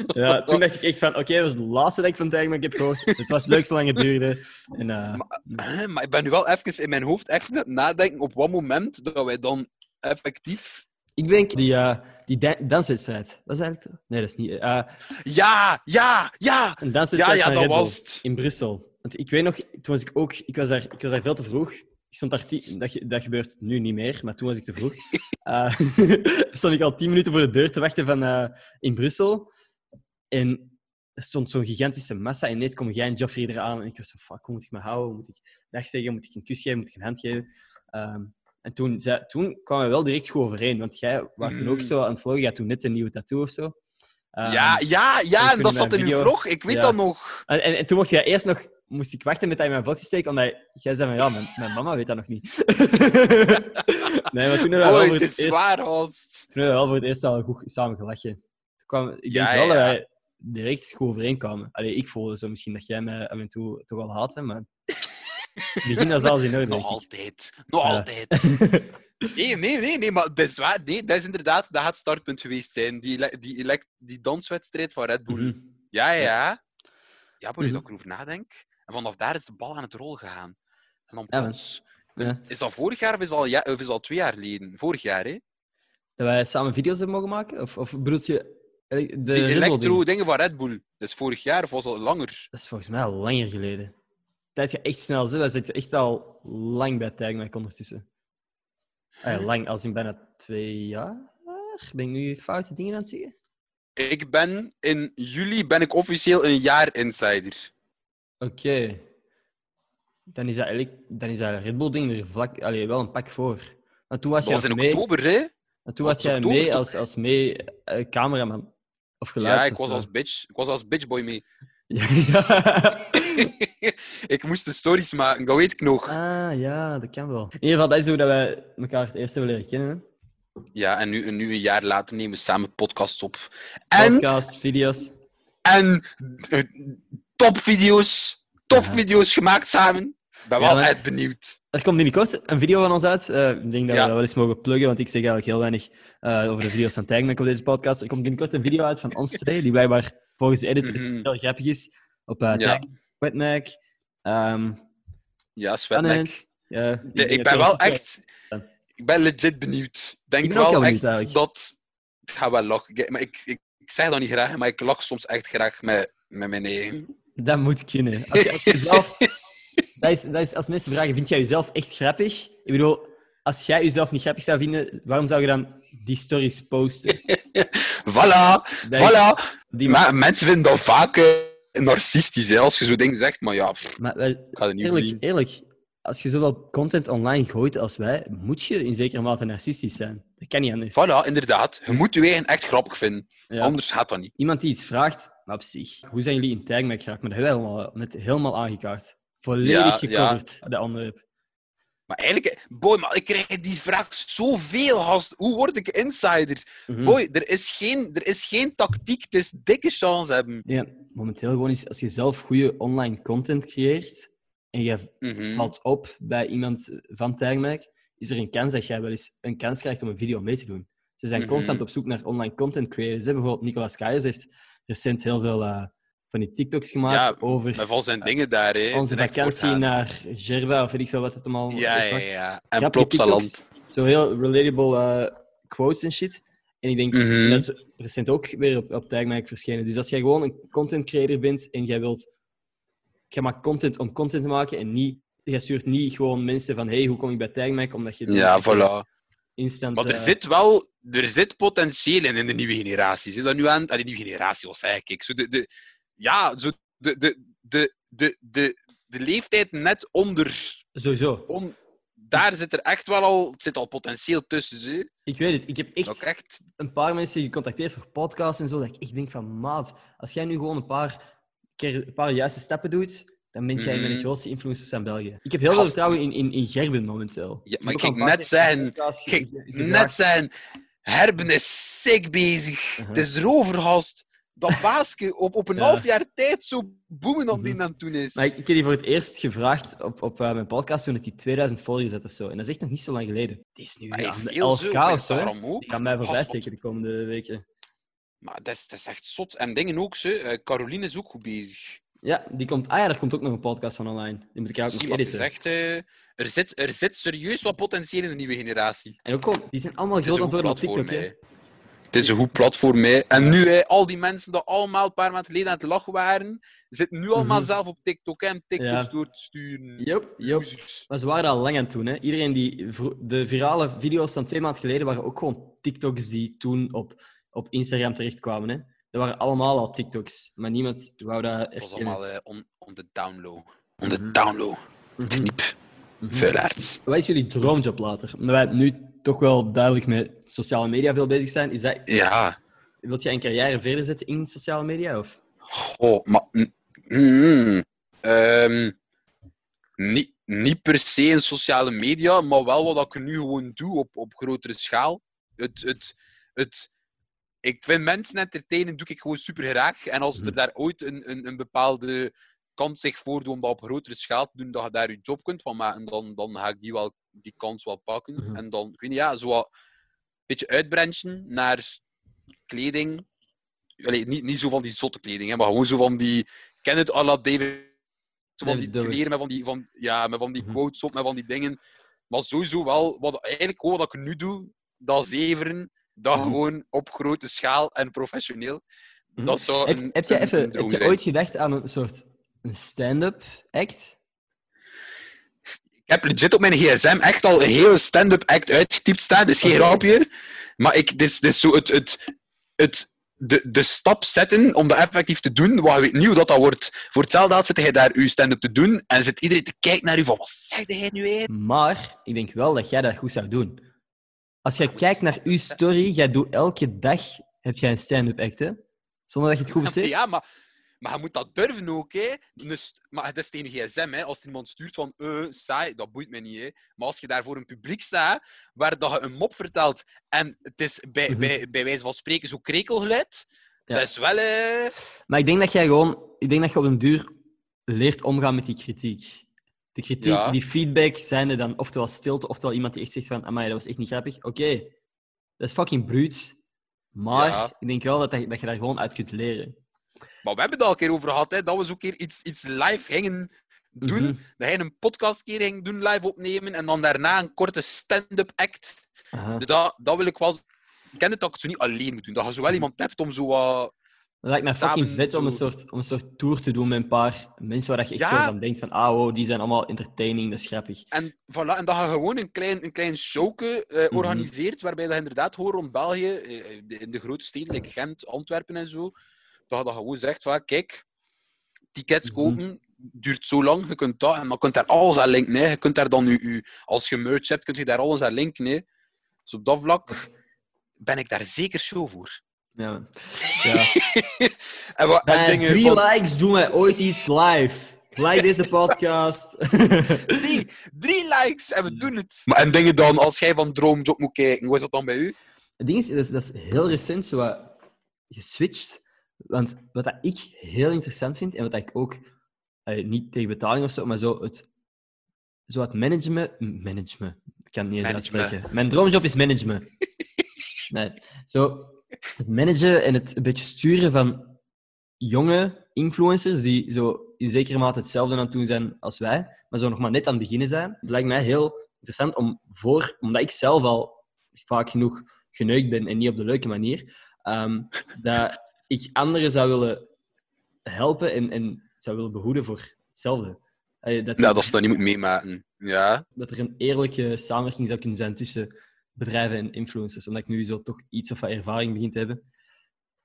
Ja, toen dacht ik echt van, oké, dat was het laatste dat ik van Tijgman heb gehoord. Het was leuk zolang het duurde. En, eh, Maar ik ben nu wel even in mijn hoofd echt het nadenken op wat moment dat wij dan effectief... ik denk die, eh, die da- danswedstrijd. Was dat eigenlijk... Nee, dat is niet... eh, Ja, ja, ja! een danswedstrijd Ja, ja, dat was het. in Brussel. Want ik weet nog, toen was ik ook... Ik was daar, ik was daar veel te vroeg. Ik stond daar dat, dat gebeurt nu niet meer, maar toen was ik te vroeg. (laughs) Eh, (laughs) stond ik al tien minuten voor de deur te wachten van, eh, in Brussel. En er stond zo'n gigantische massa. En ineens kom jij en Joffrey eraan. En ik was zo, fuck, hoe moet ik me houden? Moet ik dag zeggen? Moet ik een kus geven? Moet ik een hand geven? Ehm, en toen, zei, toen kwamen we wel direct goed overeen. Want jij was toen ook Mm. zo aan het vloggen. Je had toen net een nieuwe tattoo of zo. Ehm, ja, ja, ja, en dat zat in uw vlog. Ik weet Ja. dat nog. En, en, en toen mocht jij eerst nog, moest ik wachten met dat in mijn vlog te steken, omdat jij zei van ja, mijn, mijn mama weet dat nog niet. (laughs) nee, maar toen hebben we wel voor het eerst, toen hebben we wel voor het eerst al goed samen gelachen. Toen kwam, ik denk Ja, wel dat wij direct goed overeenkwamen. Allee, ik voelde zo misschien dat jij mij af en toe toch al haatte, maar het (laughs) begin was alles in orde. Nog altijd. Nog altijd. (laughs) Nee, nee, nee, nee, maar dat is waar. Nee, dat is inderdaad, dat gaat het startpunt geweest zijn. Die, die, elect- die danswedstrijd van Red Bull. Mhm. Ja, ja, ja. Ja, boy, Mhm. dat ik erover nadenk. En vanaf daar is de bal aan het rol gegaan. En dan plots... Ja. Is dat vorig jaar of is dat al, ja, of is al twee jaar geleden? Vorig jaar, hè? Dat wij samen video's hebben mogen maken? Of, of bedoel je eh, de Die elektro-dingen van Red Bull. Dat is vorig jaar of was dat langer? Dat is volgens mij al langer geleden. Tijd gaat echt snel. Hè? Wij zitten echt al lang bij Tagmac ondertussen. Ja, lang, als in bijna twee jaar. Ben ik nu foute dingen aan het zeggen? Ik ben in juli ben ik officieel een jaar insider. Oké. Dan is dat eigenlijk dan is dat Red Bull ding er vlak, allee, wel een pak voor. Maar toen was Dat was jij in mee, oktober, hè? maar toen was was jij oktober, mee toch? als, als mee eh, cameraman. Of geluid. Ja, ik was als bitch. Ik was als bitchboy mee. (laughs) Ja, ja. (laughs) ik moest de stories maken, dat weet ik nog. Ah, ja, dat kan wel. In ieder geval, dat is hoe dat wij elkaar het eerst hebben leren kennen. Ja, en nu, en nu een jaar later nemen we samen podcasts op. En, Podcast, video's. en eh, topvideo's. Topvideo's gemaakt samen. Ik ben Ja, wel maar- echt benieuwd. Er komt binnenkort een video van ons uit. Eh, ik denk dat Ja. we dat wel eens mogen pluggen, want ik zeg eigenlijk heel weinig eh, over de video's van Tagmac op deze podcast. Er komt binnenkort een video uit van ons twee, die blijkbaar volgens de editors Mhm. heel grappig is. Op uh, Ja. Ehm Ja, spannend. Ja, De- Ik ben wel echt... Ik ben legit benieuwd. Ik denk Ik wel echt benieuwd, dat... Ik ga wel lachen. Ik- Maar ik, ik, ik zeg dat niet graag, maar ik lach soms echt graag met, met mijn eigen. Dat moet kunnen. Als je, als je zelf... (laughs) dat is, dat is, als mensen vragen, vind jij jezelf echt grappig? Ik bedoel, als jij jezelf niet grappig zou vinden, waarom zou je dan die stories posten? (laughs) Voilà, Dat is- voilà. Die Maar mensen vinden dat vaak eh, narcistisch, hè, als je zo dingen zegt. Maar ja, pff, Maar ga niet eerlijk, als je zoveel content online gooit als wij, moet je in zekere mate narcistisch zijn. Dat kan niet anders. Voilà, inderdaad. Je moet je eigen echt grappig vinden. Ja. Anders gaat dat niet. Iemand die iets vraagt, maar op zich. Hoe zijn jullie in Tagmac geraakt? Maar dat hebben we helemaal, net helemaal aangekaart. Volledig Ja, gecoverd, de onderwerp. Maar eigenlijk, boy, maar ik krijg die vraag zoveel, gast. Hoe word ik insider? Mhm. Boy, er is, geen, er is geen tactiek. Het is dikke chance hebben. Ja, momenteel gewoon is als je zelf goede online content creëert en je Mhm. valt op bij iemand van Tagmac, is er een kans dat jij wel eens een kans krijgt om een video mee te doen. Ze zijn Mhm. constant op zoek naar online content creators. hè. Bijvoorbeeld Nicolas Kayers heeft recent heel veel eh, van die TikToks gemaakt Ja, over Met al zijn dingen daar, hè. onze vakantie naar Gerba, of weet ik veel wat het allemaal Ja, ja, ja. En Plopsaland. Zo heel relatable eh, quotes en shit. En ik denk, Mhm. dat is recent ook weer op, op Tagmac verschenen. Dus als jij gewoon een content creator bent en jij wilt... Je maakt content om content te maken en niet... Je stuurt niet gewoon mensen van hey, hoe kom ik bij Tagmac? Omdat je Ja, voilà. instant... Maar er eh, zit wel er zit potentieel in in de nieuwe generatie. Zit dat nu aan? Ah, de nieuwe generatie was eigenlijk. Ik. Zo de, de, ja, zo de, de, de, de, de, de leeftijd net onder, Sowieso. on- Daar zit er echt wel al, zit al potentieel tussen. Hè. Ik weet het. Ik heb echt een paar mensen gecontacteerd voor podcasts en zo, dat ik echt denk van, maat, als jij nu gewoon een paar keer een paar juiste stappen doet, dan ben jij een van de Mhm. grootste influencers aan België. Ik heb heel veel vertrouwen in, in, in Gerben momenteel. Ja, Ik maar ik ging net ge- net zijn. Herben is sick bezig. Het is erover, gast. Dat (laughs) baasje op, op een Ja. half jaar tijd zo boemen die aan het doen is. Maar ik, ik heb die voor het eerst gevraagd op, op eh, mijn podcast toen ik die 2000 volgers had of zo. En dat is echt nog niet zo lang geleden. Het is nu Maar ja, hij de veel zo 11k op of zo. hè. Instagram ook. Die gaan mij voorbij steken de komende weken. Maar dat is, dat is echt zot. En dingen ook, ze. Eh, Caroline is ook goed bezig. Ja, die komt, ah ja, daar komt ook nog een podcast van online. Die moet ik ook Zie nog editen. echt, eh, er, zit, er zit serieus wat potentieel in de nieuwe generatie. En ook gewoon, die zijn allemaal Het groot aan goed het worden op platform, TikTok. Het is een goed platform, hè. En nu, hè, al die mensen die allemaal een paar maanden geleden aan het lachen waren, zitten nu allemaal Mhm. zelf op TikTok en TikToks Ja. door te sturen. Losers. Maar ze waren al lang aan het doen. Hè. Iedereen die... De virale video's van twee maanden geleden waren ook gewoon TikToks die toen op, op Instagram terechtkwamen. Hè. Dat waren allemaal al TikToks. Maar niemand wou dat Het was allemaal eh, on, on the download. On the download. Mhm. Kniep. Mhm. Vuilaards. Wat is jullie droomjob later? Wij nu toch wel duidelijk met sociale media veel bezig zijn, is dat Ja. Wilt jij een carrière verder zetten in sociale media? Of? Oh, maar... mm, mm, ehm, niet, niet per se in sociale media, maar wel wat ik nu gewoon doe op, op grotere schaal. Het, het, het, ik vind mensen entertainen, doe ik gewoon super graag. En als er Mhm. daar ooit een, een, een bepaalde kans zich voordoet om dat op grotere schaal te doen, dat je daar je job kunt van maken, dan, dan ga ik die, wel, die kans wel pakken. Mhm. En dan, ik weet niet, ja, zo wat een beetje uitbranchen naar kleding. Allee, niet, niet zo van die zotte kleding, hè, maar gewoon zo van die... Ken het à la David... Zo van die kleren met van die, van, ja, met van die Mhm. quotes op, met van die dingen. Maar sowieso wel, wat, eigenlijk gewoon wat ik nu doe, dat zeveren, dat Mhm. gewoon op grote schaal en professioneel. Dat zou Heb, een, heb, even, heb je zijn. ooit gedacht aan een soort een stand-up act? Ik heb legit op mijn gsm echt al een hele stand-up act uitgetypt staan. Dat is geen grapje. Maar ik, dit, is, dit is zo het, het, het, de, de stap zetten om dat effectief te doen. Want je weet niet hoe dat, dat wordt. Voor hetzelfde geld zit je daar je stand-up te doen en zit iedereen te kijken naar je van wat zeg jij nu weer? Maar ik denk wel dat jij dat goed zou doen. Als jij kijkt naar uw story, jij doet elke dag heb jij een stand-up act, hè? Zonder dat je het goed beseft. Ja, maar, maar je moet dat durven ook. Hè. Dus, maar het is tegen gsm. Hè. Als iemand stuurt van eh, saai, dat boeit mij niet. Hè. Maar als je daar voor een publiek staat, waar dat je een mop vertelt en het is bij, Mhm. bij, bij wijze van spreken zo krekelgeluid, Ja. dat is wel... eh, Maar ik denk dat jij gewoon, ik denk dat je op een duur leert omgaan met die kritiek. De kritiek, Ja. die feedback, zijn er dan oftewel stilte, oftewel iemand die echt zegt van, amai, dat was echt niet grappig. Oké, dat is fucking bruut. Maar Ja. ik denk wel dat, dat, dat je daar gewoon uit kunt leren. Maar we hebben het al een keer over gehad, hè, dat we zo een keer iets, iets live gingen doen. Mhm. Dat hij een podcast keer ging doen, live opnemen, en dan daarna een korte stand-up act. Dus dat, dat wil ik wel... Ik ken het dat ik het zo niet alleen moet doen. Dat je zo wel iemand hebt om zo wat... Dat lijkt me fucking vet om een, soort, om een soort tour te doen met een paar mensen waar je echt Ja. zo van denkt van, ah, wow, die zijn allemaal entertaining, dat is grappig. En, voilà, en dat je gewoon een klein, een klein showke Mhm. organiseert, waarbij dat je inderdaad gewoon rond België, eh, in de grote steden, like Gent, Antwerpen en zo, dat je dat gewoon zegt van, kijk, tickets Mhm. kopen, duurt zo lang, je kunt dat, en dan kunt daar alles aan linken. Hè. Je kunt daar dan, je, je- als je merch hebt, kun je daar alles aan linken. Hè. Dus op dat vlak ben ik daar zeker show voor. Ja. (laughs) Ja. en wat, en Bij dingen drie van- likes doen wij ooit iets live. Like deze podcast. (laughs) drie, drie likes en we doen het. Maar, en dingen dan, als jij van Droomjob moet kijken, hoe is dat dan bij u? Het ding is, dat is, dat is heel recent zo geswitcht. Want wat dat ik heel interessant vind, en wat dat ik ook, eh, niet tegen betaling of zo, maar zo het, zo het management... Management. Ik kan het niet eens uitspreken. Mijn droomjob is management. (laughs) Nee. Zo, het managen en het een beetje sturen van jonge influencers die zo in zekere mate hetzelfde aan het doen zijn als wij, maar zo nog maar net aan het beginnen zijn. Het lijkt mij heel interessant om voor, omdat ik zelf al vaak genoeg geneukt ben en niet op de leuke manier, ehm, dat ik anderen zou willen helpen en, en zou willen behoeden voor hetzelfde. Dat, Nou, dat ze dat niet moet meemaken. Ja. dat er een eerlijke samenwerking zou kunnen zijn tussen bedrijven en influencers, omdat ik nu zo toch iets of wat ervaring begin te hebben.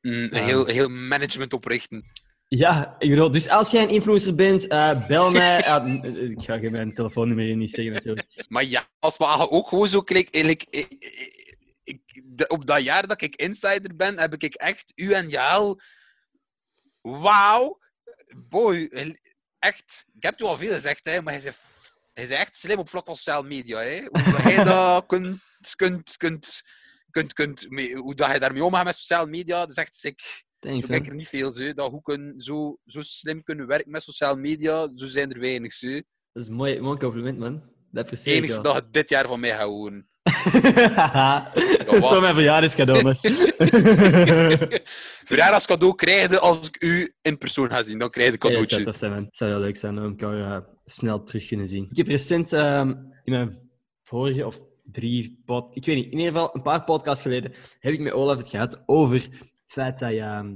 Mm, Een Ja. heel, heel management oprichten. Ja, ik bedoel, dus als jij een influencer bent, eh, bel mij. (laughs) Ah, ik ga geen mijn telefoonnummer hier niet zeggen, natuurlijk. Maar ja, als we ook gewoon zo klik, eigenlijk, ik, de- op dat jaar dat ik insider ben, heb ik echt u en Jaal. Wauw, boy, echt. Ik heb u al veel gezegd, hè, maar hij is, hij is echt slim op vlak van sociale media. Hè. Hoe hij (laughs) dat kunt, kunt, kunt, kunt, kunt mee- hoe dat hij daarmee omgaat met sociale media, dat is echt sick. Thanks, Zo er niet veel, ze. Dat hoe kunnen zo, zo slim kunnen werken met sociale media, zo zijn er weinig. Ze. Dat is een mooi, mooi compliment, man. Dat Het wel. dat je dit jaar van mij gaat horen. (laughs) dat is was- zo mijn verjaardagscadeau, man. (laughs) Verjaardagscadeau krijg je als ik u in persoon ga zien. Dan krijg je een Ja, dat zou cadeautje. tof zijn, man. Het zou heel leuk zijn om elkaar eh, snel terug kunnen zien. Ik heb recent ehm, in mijn vorige of drie pod... Ik weet niet, in ieder geval een paar podcasts geleden heb ik met Olaf het gehad over het feit dat ehm,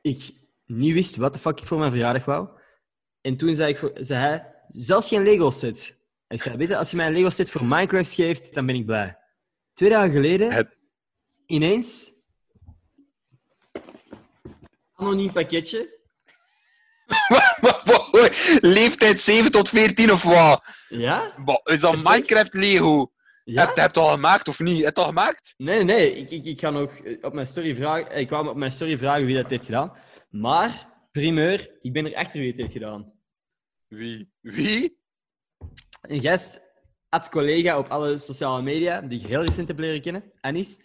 ik niet wist wat de fuck ik voor mijn verjaardag wou. En toen zei, ik, voor- zei hij, zelfs geen Lego set. Ik zei, weet je, als je mij een Lego set voor Minecraft geeft, dan ben ik blij. Twee dagen geleden, Het- ineens, anoniem pakketje. (laughs) Leeftijd 7 tot 14 of wat? Ja? Is dat Minecraft Lego? Ja? Heb je het al gemaakt of niet? Heb je het al gemaakt? Nee, nee, ik, ik, ik ga nog op mijn story vragen. eh, Ik kwam op mijn story vragen wie dat heeft gedaan. Maar, primeur, ik ben er achter wie het heeft gedaan. Wie? Wie? Een gast, at collega op alle sociale media, die ik heel recent heb leren kennen, Anis.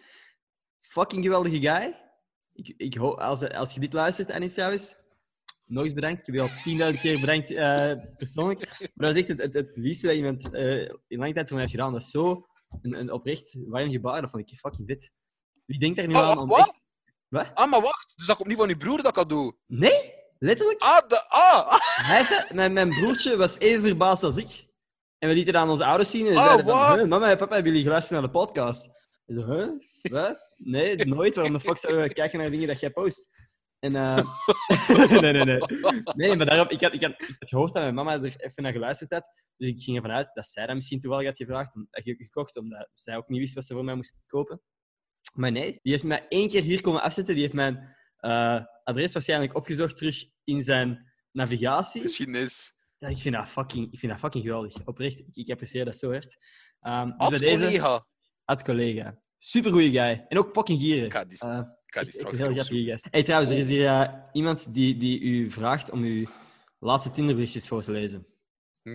Fucking geweldige guy. Ik, ik hoop, als, als je dit luistert, Anis trouwens, nog eens bedankt. Ik heb je al tienduizend keer bedankt eh, persoonlijk. Maar dat is echt het, het, het liefste dat iemand eh, in lange tijd voor mij heeft gedaan. Dat is zo een, een oprecht warm gebaar. Dat vond ik fucking dit. Wie denkt er nu Oh, aan om wat? echt- Wat? Ah, maar wacht. Dus dat komt niet van je broer dat cadeau. Nee, letterlijk. Ah, de, ah. (laughs) Hij mijn, mijn broertje was even verbaasd als ik. En we lieten aan onze ouders zien. En Oh, zeiden dan, wat? "Huh, mama en papa, hebben jullie geluisterd naar de podcast? En zo, huh? Wat? Nee, nooit. Waarom de fuck zouden we kijken naar dingen dat jij post? En, eh, (laughs) nee, nee, nee. Nee, maar daarop, ik had, ik, had, ik had gehoord dat mijn mama er even naar geluisterd had. Dus ik ging ervan uit dat zij dat misschien toevallig had gevraagd, om- ge- gekocht, omdat zij ook niet wist wat ze voor mij moest kopen. Maar nee, die heeft mij één keer hier komen afzetten. Die heeft mijn eh, adres waarschijnlijk opgezocht terug in zijn navigatie. Geschiedenis. Ja, ik vind dat fucking, ik vind dat fucking geweldig. Oprecht, ik, ik apprecieer dat zo hard. Dus Ad, bij deze, collega. Ad collega. Super goede guy. En ook fucking gierig. Ik ga die, Eh, ik ga die straks heel. Hey, trouwens, er is hier eh, iemand die, die u vraagt om uw laatste Tinderberichtjes voor te lezen. (laughs)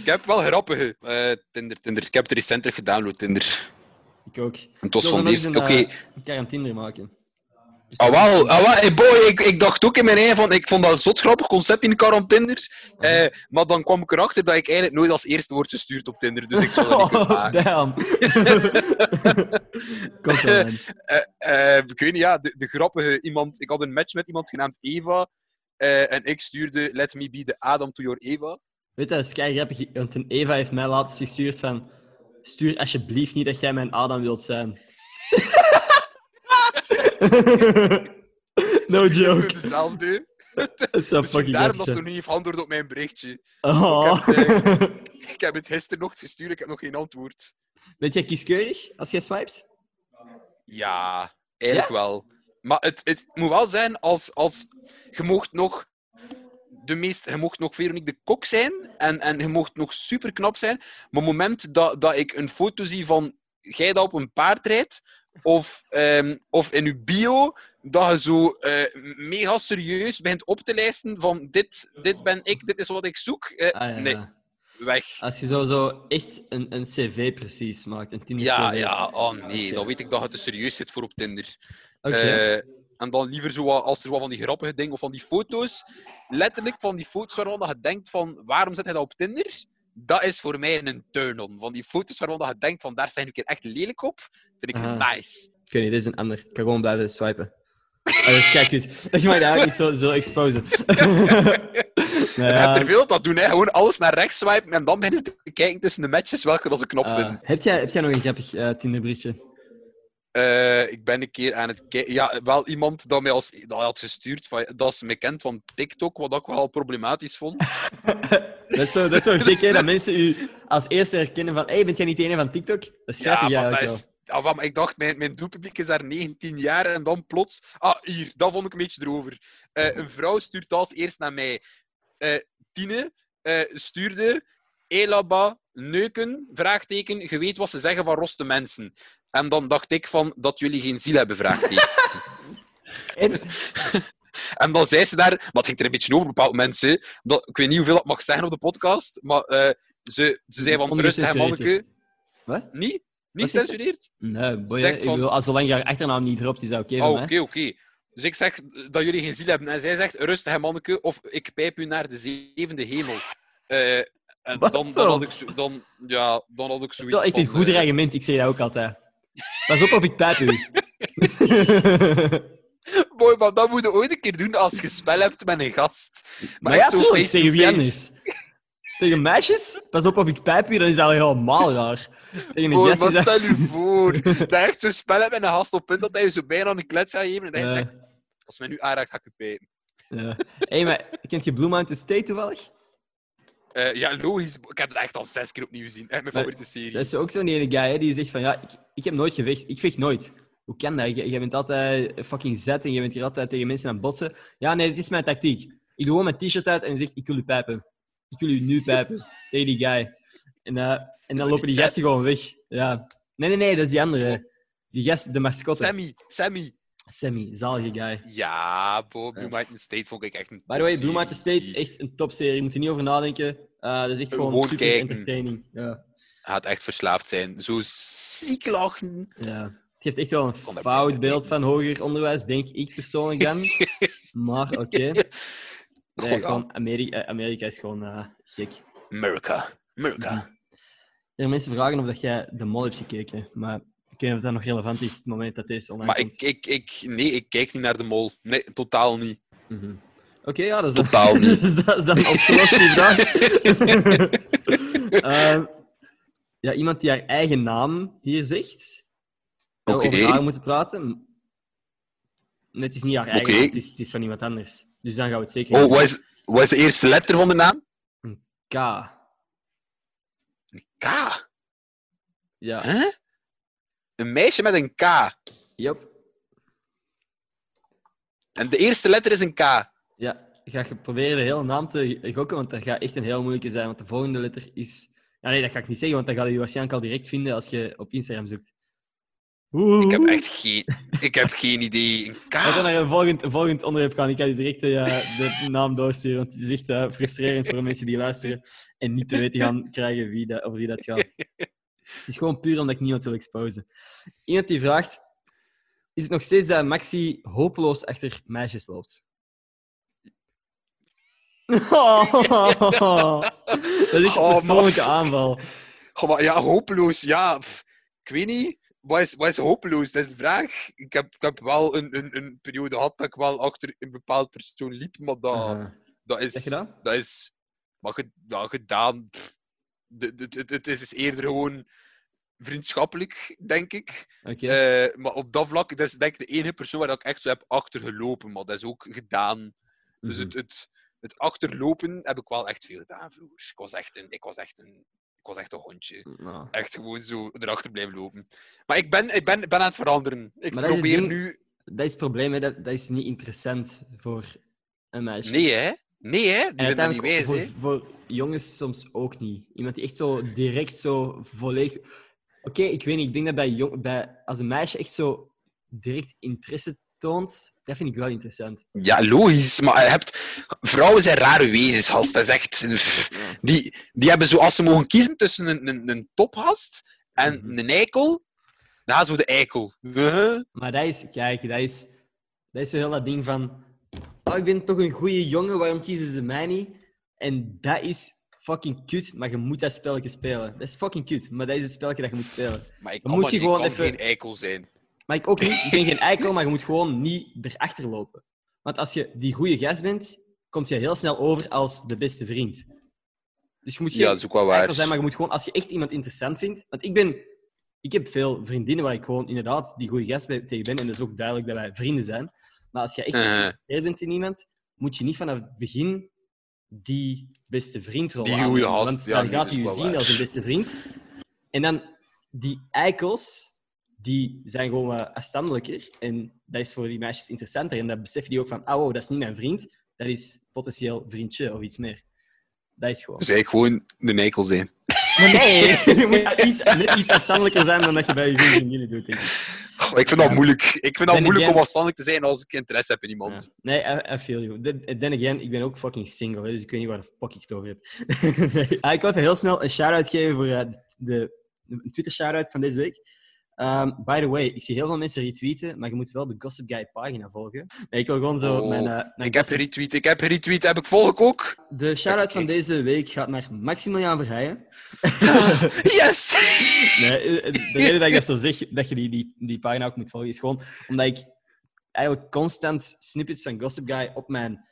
ik heb wel grappige eh, Tinder, Tinder. Ik heb het recentelijk gedownload, Tinder. Ik ook. En wil van eens Oké. een, eh, maken. Dus Ah, wel. Ah, wel. Hey, boy, ik, ik dacht ook in mijn eigen van... Ik vond dat een zot grappig concept in Tinder. Eh, maar dan kwam ik erachter dat ik eigenlijk nooit als eerste word gestuurd op Tinder. Dus ik zal dat niet (laughs) kunnen Oh, maken. damn. (laughs) Komt wel, man. Eh, eh, ik weet niet, ja, de, de grappige iemand... Ik had een match met iemand genaamd Eva. eh, en ik stuurde Let me be the Adam to your Eva. Weet je, dat is kei grappig, want een Eva heeft mij laatst gestuurd van... Stuur alsjeblieft niet dat jij mijn Adam wilt zijn. (laughs) no joke. Dat (laughs) is zo Misschien fucking daarom dat ze nog niet heeft geantwoord op mijn berichtje. Oh. Ik heb, (laughs) Ik heb het gisteren nog gestuurd, ik heb nog geen antwoord. Bent jij kieskeurig als jij swipet? Ja, eigenlijk wel. Maar het, het moet wel zijn als, als je mocht nog de meest, je mocht nog Veronique de Kok zijn en, en je mocht nog super knap zijn. Maar op het moment dat, dat ik een foto zie van jij dat op een paard rijdt, of, ehm, of in je bio, dat je zo eh, mega serieus begint op te lijsten van dit, dit ben ik, dit is wat ik zoek. Eh, Ah, ja. Nee, weg. Als je zo, zo echt een, een cv precies maakt, een Tinder Ja, cv. ja, oh nee, dan weet ik dat je te serieus zit voor op Tinder. Oké. Eh, en dan liever zo wat, als er wat van die grappige dingen of van die foto's, letterlijk van die foto's waarvan je denkt van waarom zet hij dat op Tinder? Dat is voor mij een turn-on. Van die foto's waarvan je denkt van daar sta je een keer echt lelijk op, vind ik Aha. nice. Ik weet niet, dit is een ander. Ik kan gewoon blijven swipen. Oh, dat is kijk goed. Ik mag ook niet zo, zo exposen. nou, Je hebt ja, er veel dat doen, hè. gewoon alles naar rechts swipen en dan beginnen ze te kijken tussen de matches welke dat ze knop eh, vinden. heb, jij, heb jij nog een grappig eh Tinderberichtje? Eh, ik ben een keer aan het kijken. Ja, wel iemand dat mij als, dat had gestuurd, van, dat is me kent van TikTok, wat ik wel problematisch vond. (laughs) Dat is zo, dat is zo gek, hè, dat mensen u als eerste herkennen van hey, bent jij niet de ene van TikTok? Dat is grappig, ja, dat is... Ah, maar ik dacht, mijn, mijn doelpubliek is daar 19 jaar en dan plots... Ah, hier, dat vond ik een beetje erover. Eh, een vrouw stuurt als eerst naar mij. Eh, Tine stuurde... Elaba, neuken, vraagteken, je weet wat ze zeggen van roste mensen. En dan dacht ik van, dat jullie geen ziel hebben, vraagteken. (laughs) En, (laughs) En dan zei ze daar, maar het ging er een beetje over bepaalde mensen. Dat, ik weet niet hoeveel dat mag zeggen op de podcast, maar eh, ze, ze zei van, rustig hè, Ongecensureerd, manneke. Wat? Niet? Niet is censureerd? nee, boy, Zegt van- als zolang je haar achternaam niet dropt, is dat oké Oh, voor oké, oké. Dus ik zeg dat jullie geen ziel hebben. En zij zegt, rustig hè, manneke, of ik pijp u naar de zevende hemel. Eh, en Wat dan, dan, had ik zo, dan, ja, dan had ik Dat is zoiets wel echt een van, goed dreigement, ik zeg dat ook altijd. Pas op of ik pijp u. Boy, maar dat moet je ooit een keer doen als je spel hebt met een gast. maar ja, zo tuurlijk, face-to-face. tegen wie anders? Tegen meisjes? Pas op of ik pijp u, dan is dat al helemaal raar. Tegen een maar is dat... stel je (laughs) voor dat je echt zo'n spel hebt met een gast op punt dat hij je zo bijna een klets gaat geven en dat je zegt, als mij nu aanraakt, ga ik u pijpen. Ja. Hé, maar kent je Blue Mountain State toevallig? Eh, ja, logisch. Ik heb het echt al zes keer opnieuw gezien. Echt mijn Maar- favoriete serie. Dat is ook zo'n ene guy hè, die zegt van ja, ik, ik heb nooit gevecht. Ik vecht nooit. Hoe kan dat? Je, je bent altijd fucking zet en je bent hier altijd tegen mensen aan het botsen. Ja, nee, dit is mijn tactiek. Ik doe gewoon mijn t-shirt uit en zeg ik wil u pijpen. Ik wil u nu pijpen. (laughs) Tegen die guy. En, eh, en dan dat lopen die gasten gewoon weg. Ja. Nee, nee, nee, dat is die andere. Die gast, de mascotte. Sammy, Sammy. Sammy, zalige guy. Ja, Bo, Blue Mountain State vond ik echt een By the way, Blue State, echt een topserie. Je moet er niet over nadenken. Eh, dat is echt gewoon Gewoon super kijken. entertaining. Ja. Hij gaat echt verslaafd zijn. Zo ziek lachen. ja. Het geeft echt wel een fout beeld van hoger onderwijs, denk ik persoonlijk dan. (laughs) maar oké. Nee, Goh, ja. gewoon Amerika, eh, Amerika is gewoon eh, gek. America. America. Er mensen vragen of dat jij de mol hebt gekeken, maar ik weet niet of dat nog relevant is het moment dat deze online Maar komt. ik, ik, ik, nee, ik kijk niet naar de mol. Nee, totaal niet. Mhm. Oké, ja, dat is Totaal niet. (laughs) dus dat is dan opgelost, die vraag. (laughs) Ehm, ja, iemand die haar eigen naam hier zegt. Oké. over haar moeten praten. Nee, het is niet haar eigen naam, het is, het is van iemand anders. Dus dan gaan we het zeker Oh, wat is, wat is de eerste letter van de naam? K. K. Ja. Hè? Een meisje met een K. Yep. En de eerste letter is een K. Ja, ga je proberen de hele naam te gokken, want dat gaat echt een heel moeilijke zijn. Want de volgende letter is... Ja, nee, dat ga ik niet zeggen, want dan ga je die waarschijnlijk al direct vinden als je op Instagram zoekt. Ik heb echt geen, ik heb geen idee. Een K. We gaan naar een volgend, een volgend onderwerp gaan. Ik ga je direct eh, de naam doorsturen, want het is echt eh, frustrerend voor mensen die luisteren en niet te weten gaan krijgen wie dat, over wie dat gaat. Het is gewoon puur omdat ik niemand wil exposen. Iemand die vraagt, is het nog steeds dat Maxi hopeloos achter meisjes loopt? (laughs) Dat is een Oh, persoonlijke aanval. Goh, maar ja, hopeloos. Ja, ik weet niet. Wat is, wat is hopeloos? Dat is de vraag. Ik heb, ik heb wel een, een, een periode gehad dat ik wel achter een bepaald persoon liep, maar dat, Uh, dat is... dat? Dat is... Ja, gedaan... pff, Het is eerder gewoon vriendschappelijk, denk ik. Eh, maar op dat vlak, dat is denk ik de enige persoon waar ik echt zo heb achtergelopen. Maar dat is ook gedaan. Dus Mhm. het, het, het achterlopen heb ik wel echt veel gedaan vroeger. Ik was echt een, ik was echt een, ik was echt een hondje. Nou. Echt gewoon zo erachter blijven lopen. Maar ik ben, ik ben, ben aan het veranderen. Ik Maar dat is het probeer ding- nu... Dat is het probleem, hè. Dat, dat is niet interessant voor een meisje. Nee, hè? Nee, hè? Die En vinden dat niet wijs, voor, hè? voor jongens soms ook niet. Iemand die echt zo direct zo volledig... Oké, ik weet niet. Ik denk dat bij, jong, bij als een meisje echt zo direct interesse toont, dat vind ik wel interessant. Ja, logisch. Maar je hebt... Vrouwen zijn rare wezens, gast. Dat is echt... Die, die hebben zo, als ze mogen kiezen tussen een, een, een tophast en Mhm. een eikel, dan gaan ze voor de eikel. Maar dat is... Kijk, dat is... Dat is zo heel dat ding van... Oh, ik ben toch een goede jongen, waarom kiezen ze mij niet? En dat is fucking kut, maar je moet dat spelletje spelen. Dat is fucking kut, maar dat is het spelletje dat je moet spelen. Maar ik Dan kan, moet je gewoon even- geen eikel zijn. Maar ik ook niet. Ik ben geen eikel, maar je moet gewoon niet erachter lopen. Want als je die goede gast bent, kom je heel snel over als de beste vriend. Dus je moet geen Ja, dat is ook wel waar. eikel zijn, maar je moet gewoon, als je echt iemand interessant vindt... Want ik ben... Ik heb veel vriendinnen waar ik gewoon inderdaad die goede gast bij- tegen ben. En dat is ook duidelijk dat wij vrienden zijn. Maar als je echt Eh, geïnteresseerd bent in iemand, moet je niet vanaf het begin die beste vriendrol Die aannemen. goeie gast, Want ja, dan nee, gaat dat hij je zien waar. als een beste vriend. En dan die eikels, die zijn gewoon wat afstandelijker. En dat is voor die meisjes interessanter. En dan beseffen die ook van, oh, dat is niet mijn vriend. Dat is potentieel vriendje of iets meer. Dat is gewoon. Dus eigenlijk gewoon een eikel zijn. Maar nee, (laughs) je moet iets, net iets afstandelijker zijn dan dat je bij je vrienden en vriendinnen doet, denk ik. Goh, ik vind dat moeilijk. Ik vind dat moeilijk again- om afstandelijk te zijn als ik interesse heb in iemand. Nee, I, I feel you. Then, again, ik ben ook fucking single, dus ik weet niet waar de fuck ik het over heb. nee. (laughs) ah, ik wil even heel snel een shout-out geven voor eh, de, de een Twitter-shout-out van deze week. Um, by the way, ik zie heel veel mensen retweeten, maar je moet wel de Gossip Guy pagina volgen. Nee, ik wil gewoon zo Oh, mijn, eh, mijn Ik heb geretweet, ik heb geretweet, heb ik volg ook. De shout-out van deze week gaat naar Maximiliaan Verheijen. (laughs) Yes! Nee, eh, de reden dat ik dat zo zeg, dat je die, die, die pagina ook moet volgen, is gewoon omdat ik eigenlijk constant snippets van Gossip Guy op mijn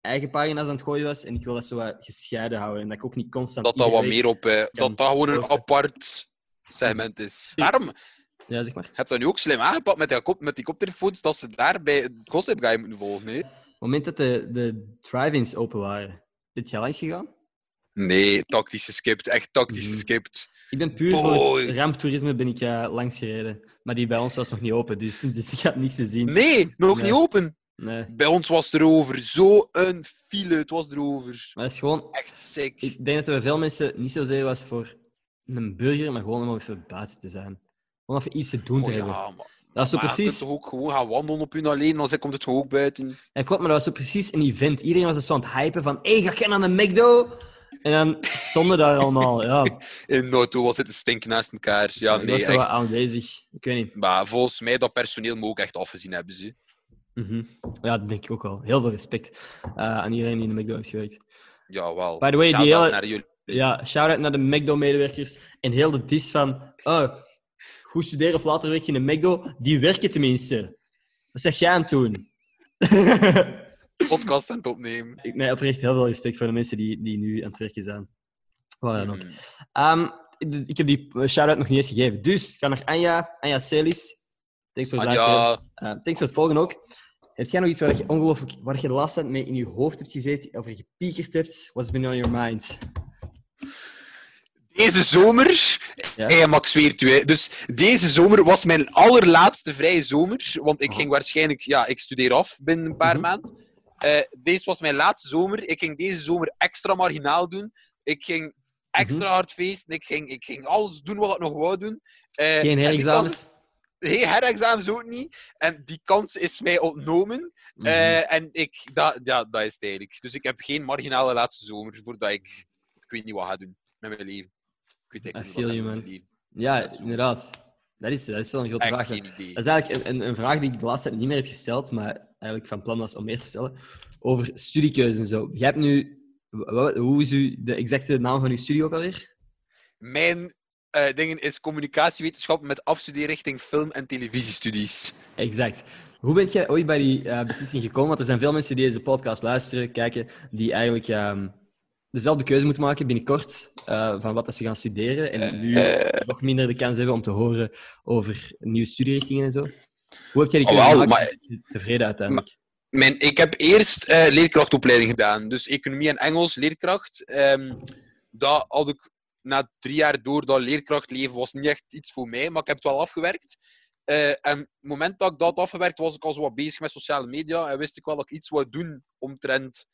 eigen pagina's aan het gooien was. En ik wil dat zo wat gescheiden houden. En dat ik ook niet constant... Dat dat wat meer op... eh, dat dat gewoon een apart segment is. Daarom, Ja, zeg maar. heb je dat nu ook slim aangepakt met die, kop, met die koptelefoons, dat ze daar bij Gossip Guy moeten volgen, nee? Op het moment dat de, de drive-ins open waren, ben je al langs gegaan? Nee, tactisch geskipt. Echt tactisch Mhm. geskipt. Ik ben puur Boy. voor het ramptoerisme ben ik uh, langs gereden. Maar die bij ons was nog niet open, dus, (laughs) dus ik had niks te zien. Nee, nog Nee. niet open. Nee. Bij ons was het erover. Zo een file, het was erover. Maar het is gewoon... Echt sick. Ik denk dat er bij veel mensen niet zozeer was voor een burger, maar gewoon om even buiten te zijn. Gewoon even iets te doen te hebben. ja, maar, Dat was zo maar je precies... kunt ook gewoon gaan wandelen op je alleen, dan komt het ook buiten. Ja, klopt, maar dat was zo precies een event. Iedereen was dus zo aan het hypen van hé, ga kennen aan de McDo? En dan stonden daar allemaal, ja. (laughs) In auto was het een stink naast elkaar. Ja, ik nee, was echt. aanwezig. Ik weet niet. Maar volgens mij, dat personeel moet ook echt afgezien hebben. Ze. Mhm. Ja, dat denk ik ook wel. Heel veel respect eh, aan iedereen die in de McDo heeft gewerkt. Ja, wel. By the way, die Shout-out hele- naar jullie. Ja, shout-out naar de McDo-medewerkers. En heel de dis van... Oh, goed studeren of later werk je in de McDo. Die werken tenminste. Wat zeg jij aan het doen? (laughs) podcast aan het opnemen. ik, nee, oprecht heel veel respect voor de mensen die, die nu aan het werken zijn. Waar dan ook. Mm. Ehm, ik- heb die shout-out nog niet eens gegeven. Dus, ik ga naar Anja. Anja Celis. Thanks voor het luisteren. Eh, thanks voor het volgen ook. Heb jij nog iets waar je ongelooflijk... Waar je de laatste tijd mee in je hoofd hebt gezeten, over gepiekerd hebt? What's been on your mind? Deze zomer... Ja? Hey, Max zweert u. Dus deze zomer was mijn allerlaatste vrije zomer. Want ik Oh. ging waarschijnlijk... Ja, ik studeer af binnen een paar Mhm. maanden. Eh, deze was mijn laatste zomer. Ik ging deze zomer extra marginaal doen. Ik ging extra Mhm. hard feesten. Ik ging, ik ging alles doen wat ik nog wou doen. Eh, Geen herexamens? Geen herexamens ook niet. En die kans is mij ontnomen. Mhm. Eh, en ik, dat, ja, dat is het eigenlijk. Dus ik heb geen marginale laatste zomer voordat ik, ik weet niet wat ga doen met mijn leven. Ik weet eigenlijk niet wat. Ja, inderdaad. Dat is, dat is wel een grote vraag. Dat is eigenlijk een, een, een vraag die ik de laatste tijd niet meer heb gesteld, maar eigenlijk van plan was om meer te stellen. Over studiekeuze en zo. Jij hebt nu... Hoe is u de exacte naam van uw studie ook alweer? Mijn eh dingen is communicatiewetenschap met afstudeerrichting film- en televisiestudies. Exact. Hoe bent jij ooit bij die eh, beslissing gekomen? Want er zijn veel mensen die deze podcast luisteren, kijken, die eigenlijk ehm, dezelfde keuze moeten maken binnenkort uh, van wat dat ze gaan studeren. En nu nog minder de kans hebben om te horen over nieuwe studierichtingen en zo. Hoe heb jij die Oh, keuze maar- Tevreden uiteindelijk. Mijn, ik heb eerst eh, leerkrachtopleiding gedaan. Dus economie en Engels, leerkracht. Ehm, dat had ik na drie jaar door dat leerkrachtleven was niet echt iets voor mij, maar ik heb het wel afgewerkt. Eh, en op het moment dat ik dat afgewerkt, was ik al zo wat bezig met sociale media. En wist ik wel dat ik iets wou doen omtrent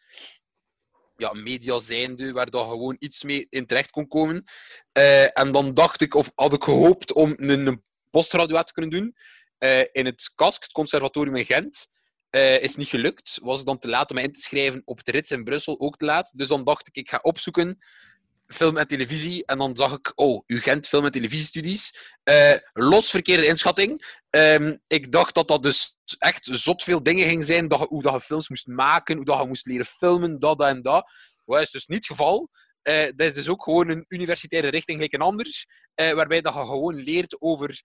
ja, media zijnde, waar dat gewoon iets mee in terecht kon komen. Eh, en dan dacht ik, of had ik gehoopt om een, postgraduaat te kunnen doen eh, in het KASK, het conservatorium in Gent. Eh, is niet gelukt. Was dan te laat om mij in te schrijven op de rits in Brussel, ook te laat. Dus dan dacht ik, ik ga opzoeken film en televisie. En dan zag ik, oh, UGent film en televisiestudies. Eh, los verkeerde inschatting. Ehm, ik dacht dat dat dus echt zot veel dingen ging zijn. Dat, hoe dat je films moest maken, hoe dat je moest leren filmen, dat en dat. Dat is dus niet het geval. Eh, dat is dus ook gewoon een universitaire richting, gelijk een ander. eh, waarbij dat je gewoon leert over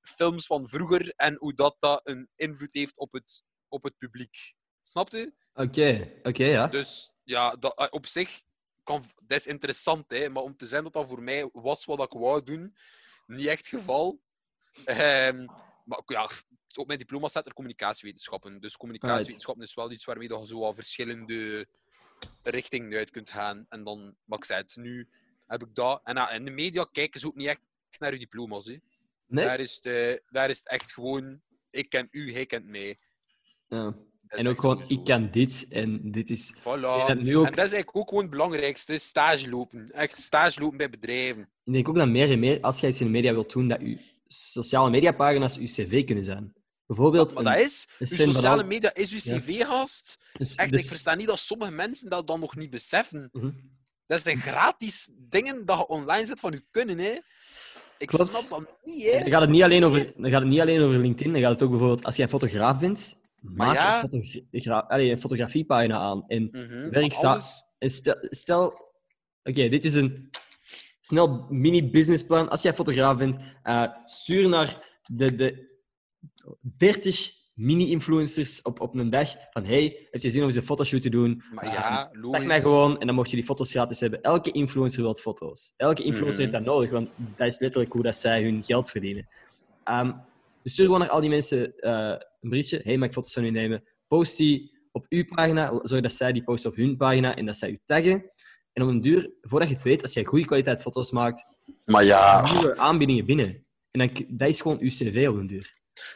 films van vroeger en hoe dat, dat een invloed heeft op het, op het publiek. Snapt u? Oké, oké, ja. Dus ja, dat, op zich kan, dat is interessant, hè, maar om te zijn dat dat voor mij was wat ik wou doen, niet echt het geval. Ehm, maar ja, op mijn diploma staat er communicatiewetenschappen. Dus communicatiewetenschappen is wel iets waarmee je zo verschillende richtingen uit kunt gaan. En dan, maar ik zei het, nu heb ik dat. En in de media kijken ze ook niet echt naar je diploma's. Hè. Nee? Daar, is het, daar is het echt gewoon, ik ken u, hij kent mij. Ja. Dat is En ook gewoon, ik kan dit en dit is... Voilà. En nu ook- En dat is eigenlijk ook gewoon het belangrijkste, stage lopen. Echt stage lopen bij bedrijven. Ik denk ook dat meer en meer, als jij iets in de media wilt doen, dat je sociale mediapagina's je cv kunnen zijn. Bijvoorbeeld... Maar dat is, uw sociale media is uw Ja. cv-gast. dus- Echt, dus- ik versta niet dat sommige mensen dat dan nog niet beseffen. Mhm. Dat zijn gratis dingen dat je online zet van je kunnen, hè. Ik Klopt. snap dat niet, hè. Dan gaat, het niet alleen over, dan gaat het niet alleen over LinkedIn, dan gaat het ook bijvoorbeeld, als jij een fotograaf bent, maak ja. een, fotogra allee, een fotografiepagina aan. En, werk maar sta- alles- en stel, stel oké, dit is een snel mini-businessplan. Als jij fotograaf bent, eh, stuur naar de, de 30 mini-influencers op, op een dag van hey, heb je zin om eens een fotoshoot te doen? Maar Eh, ja, Zeg logisch. mij gewoon en dan mocht je die foto's gratis hebben. Elke influencer wil foto's. Elke influencer Mhm. heeft dat nodig, want dat is letterlijk hoe dat zij hun geld verdienen. Dus stuur gewoon naar al die mensen eh, een berichtje. Hey, mag ik foto's van u nemen? Post die op uw pagina. Zorg dat zij die posten op hun pagina en dat zij u taggen. En om een duur, voordat je het weet, als jij goede kwaliteit foto's maakt, Maar ja, nieuwe aanbiedingen binnen. En dan, dat is gewoon uw cv op een duur.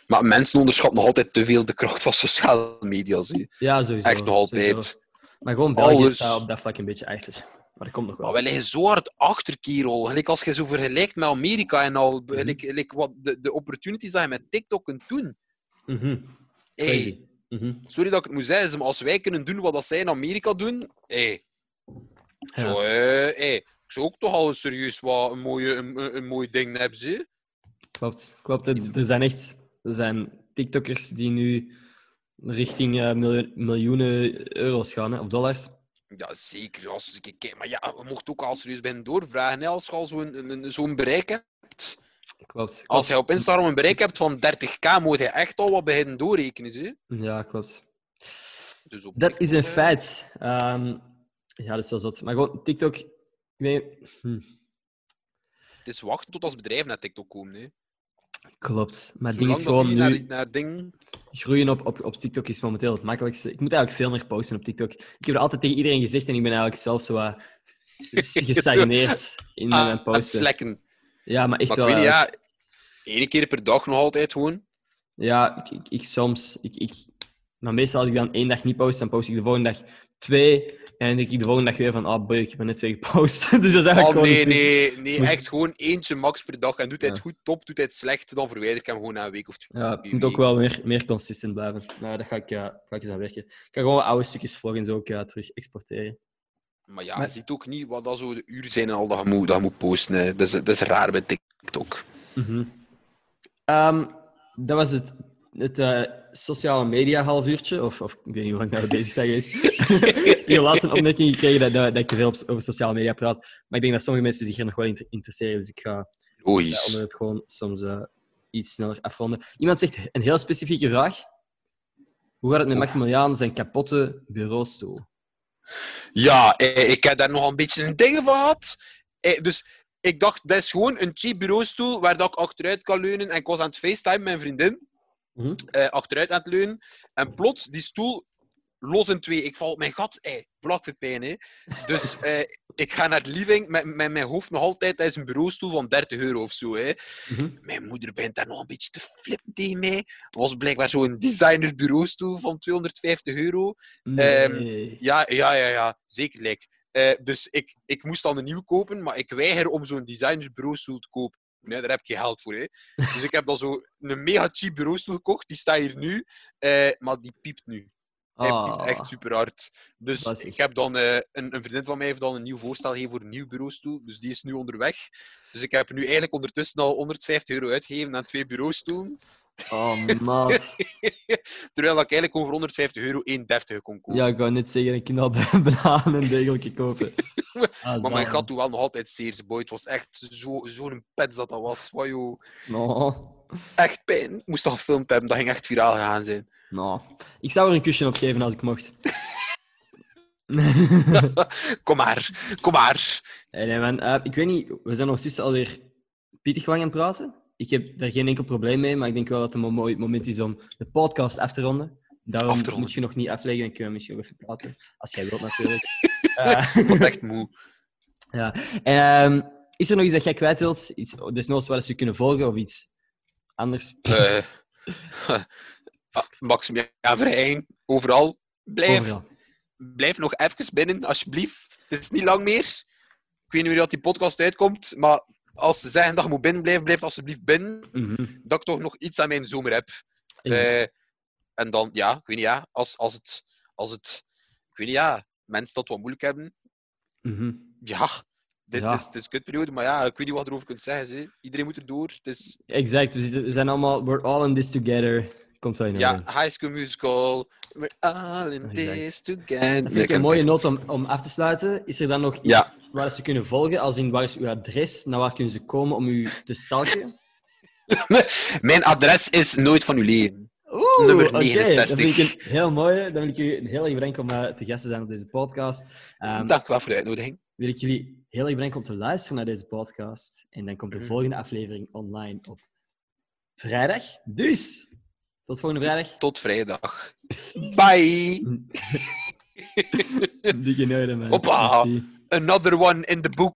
Maar mensen onderschatten nog altijd te veel de kracht van sociale media. Zie. Ja, sowieso. Echt nog altijd. sowieso. Maar gewoon België Alles. staat op dat vlak een beetje achter. Maar dat komt nog wel. Maar wij liggen zo hard achter. Gelijk als je zo vergelijkt met Amerika en al. Gelijk- gelijk wat de, de opportunities dat je met TikTok kunt doen. Mhm. Hey. Mhm. sorry dat ik het moet zeggen, maar als wij kunnen doen wat dat zij in Amerika doen. Hey, Ja. zo, eh, hey, ik zou ook toch al serieus wat een, mooie, een, een, mooi ding hebben. Ze. Klopt, klopt. Er zijn echt er zijn TikTokkers die nu richting eh, miljoen- miljoenen euro's gaan, hè, of dollars. Ja, zeker. Als ik kijk, maar ja, we mochten ook al serieus bij doorvragen. Hè, als je al zo'n een- een- zo'n bereik hebt. Klopt. Als je op Instagram een bereik hebt van 30k, moet je echt al wat beginnen doorrekenen. Ze. Ja, klopt. Dus op Dat is een eh, feit. Ehm, ja, dat is wel zot. Maar gewoon, TikTok... Ik weet... hm, Het is wachten tot als bedrijven naar TikTok komen. Hè. Klopt. Maar het ding is gewoon nu... naar, naar ding... Groeien op, op, op TikTok is momenteel het makkelijkste. Ik moet eigenlijk veel meer posten op TikTok. Ik heb er altijd tegen iedereen gezegd en ik ben eigenlijk zelf zo wat (laughs) gestagneerd in Ah, mijn posten. slekken. Ja, maar echt Maar ik wel. weet niet, eigenlijk. ja, één keer per dag nog altijd gewoon. Ja, ik, ik, ik soms. Ik, ik, maar meestal als ik dan één dag niet post, dan post ik de volgende dag twee. En dan denk ik de volgende dag weer van, ah boy, ik heb net twee gepost. (laughs) dus dat is eigenlijk Oh gewoon nee, nee, nee, echt gewoon eentje max per dag. En doet hij het Ja. goed top, doet hij het slecht, dan verwijder ik hem gewoon na een week of twee. Ja, ik moet ook wel meer, meer consistent blijven. Maar dat ga ik, ga ik eens aan werken. Ik ga gewoon oude stukjes vlog en zo ook ja, terug exporteren. Maar ja, Maar- je ziet ook niet wat dat zo de uren zijn en al dat je moet, dat je moet posten. Hè. Dat, is, dat is raar bij TikTok. Mhm. Ehm, dat was het, het eh, sociale media half uurtje. Of, of ik weet niet hoe lang we bezig zijn geweest. (laughs) ik heb laatst een opmerking gekregen dat, dat, dat ik te veel over sociale media praat. Maar ik denk dat sommige mensen zich er nog wel in interesseren. Dus ik ga dat onderwerp gewoon soms eh, iets sneller afronden. Iemand zegt een heel specifieke vraag. Hoe gaat het met Oeh. Maximiliaan zijn kapotte bureaustoel? Ja, eh, ik heb daar nog een beetje een ding van gehad. Eh, dus ik dacht, dat is gewoon een cheap bureaustoel waar dat ik achteruit kan leunen. En ik was aan het facetime met mijn vriendin. Mhm. eh, achteruit aan het leunen. En plots, die stoel los in twee. Ik val op mijn gat. Hey, pijn, hè. Dus (laughs) eh, ik ga naar de living met, met mijn hoofd nog altijd. Dat is een bureaustoel van 30 euro of zo. Hè. Mhm. Mijn moeder begint daar nog een beetje te flippen tegen mij. Het was blijkbaar zo'n designer bureaustoel van 250 euro. Nee. Ja, ja, ja, ja. Zeker. Like. Eh, dus ik, ik moest dan een nieuw kopen, maar ik weiger om zo'n designer bureaustoel te kopen. Nee, daar heb ik geen geld voor. Hè. Dus ik heb dan zo een mega cheap bureaustoel gekocht. Die staat hier nu, eh, maar die piept nu. Hij piept Ah. echt super hard. Dus ik heb dan, eh, een, een vriendin van mij heeft dan een nieuw voorstel gegeven voor een nieuw bureaustoel. Dus die is nu onderweg. Dus ik heb nu eigenlijk ondertussen al 150 euro uitgegeven aan twee bureaustoelen. Oh, (laughs) maat. Terwijl ik eigenlijk over 150 euro één deftige kon kopen. Ja, ik wou net zeggen, ik kan al (laughs) bananen en dergelijke kopen. (laughs) Ah, Maar mijn dan. gat doet wel nog altijd zeer, boy. Het was echt zo- zo'n pet dat dat was. Joh. No. Echt pijn. Ik moest dat gefilmd hebben. Dat ging echt viraal gegaan zijn. No. Ik zou er een kusje op geven als ik mocht. (laughs) Kom maar. Kom maar. nee, nee, man. Eh, ik weet niet, we zijn ondertussen alweer pittig lang aan het praten. Ik heb daar geen enkel probleem mee, maar ik denk wel dat het een mooi moment is om de podcast af te ronden. Daarom moet je nog niet afleggen en kunnen we misschien nog even praten. Als jij wilt, natuurlijk. Eh, (laughs) Ik word echt moe. ja. En, ehm, is er nog iets dat jij kwijt wilt? Iets, desnoods waar ze kunnen volgen of iets anders? Eh (laughs) Maximiliaan Verheyen. Overal. Blijf, Overal. blijf nog even binnen, alsjeblieft. Het is niet lang meer. Ik weet niet hoe dat die podcast uitkomt, maar als ze zeggen dat je moet binnen blijven, blijf alsjeblieft binnen. Mhm. Dat ik toch nog iets aan mijn zomer heb. Eh, en dan, ja, ik weet niet, ja, als, als, het, als het, ik weet niet, ja, mensen dat wat moeilijk hebben, Mhm. ja, dit Ja. Is, het is een kutperiode, maar ja, ik weet niet wat je erover kunt zeggen. Zie. Iedereen moet erdoor. Het is, Exact, we zijn allemaal, we're all in this together. Komt in ja. High School Musical, we're all in Exact. this together. Dat vind ik een mooie noot om, om af te sluiten. Is er dan nog iets Ja. waar ze kunnen volgen? Als in, waar is uw adres? Naar waar kunnen ze komen om u te stalken? (laughs) Mijn adres is Nooit van uw leven. Oeh, Nummer oké, 69. Dat vind ik een heel mooie. Dan wil ik u heel erg bedanken om eh, te gast te zijn op deze podcast. Ehm, Dank u wel voor de uitnodiging. wil ik jullie heel erg bedanken om te luisteren naar deze podcast. En dan komt de Mhm. volgende aflevering online op vrijdag. Dus, tot volgende vrijdag. Tot vrijdag. (laughs) Bye. Dikke noorden, man. Hoppa. Another one in the book.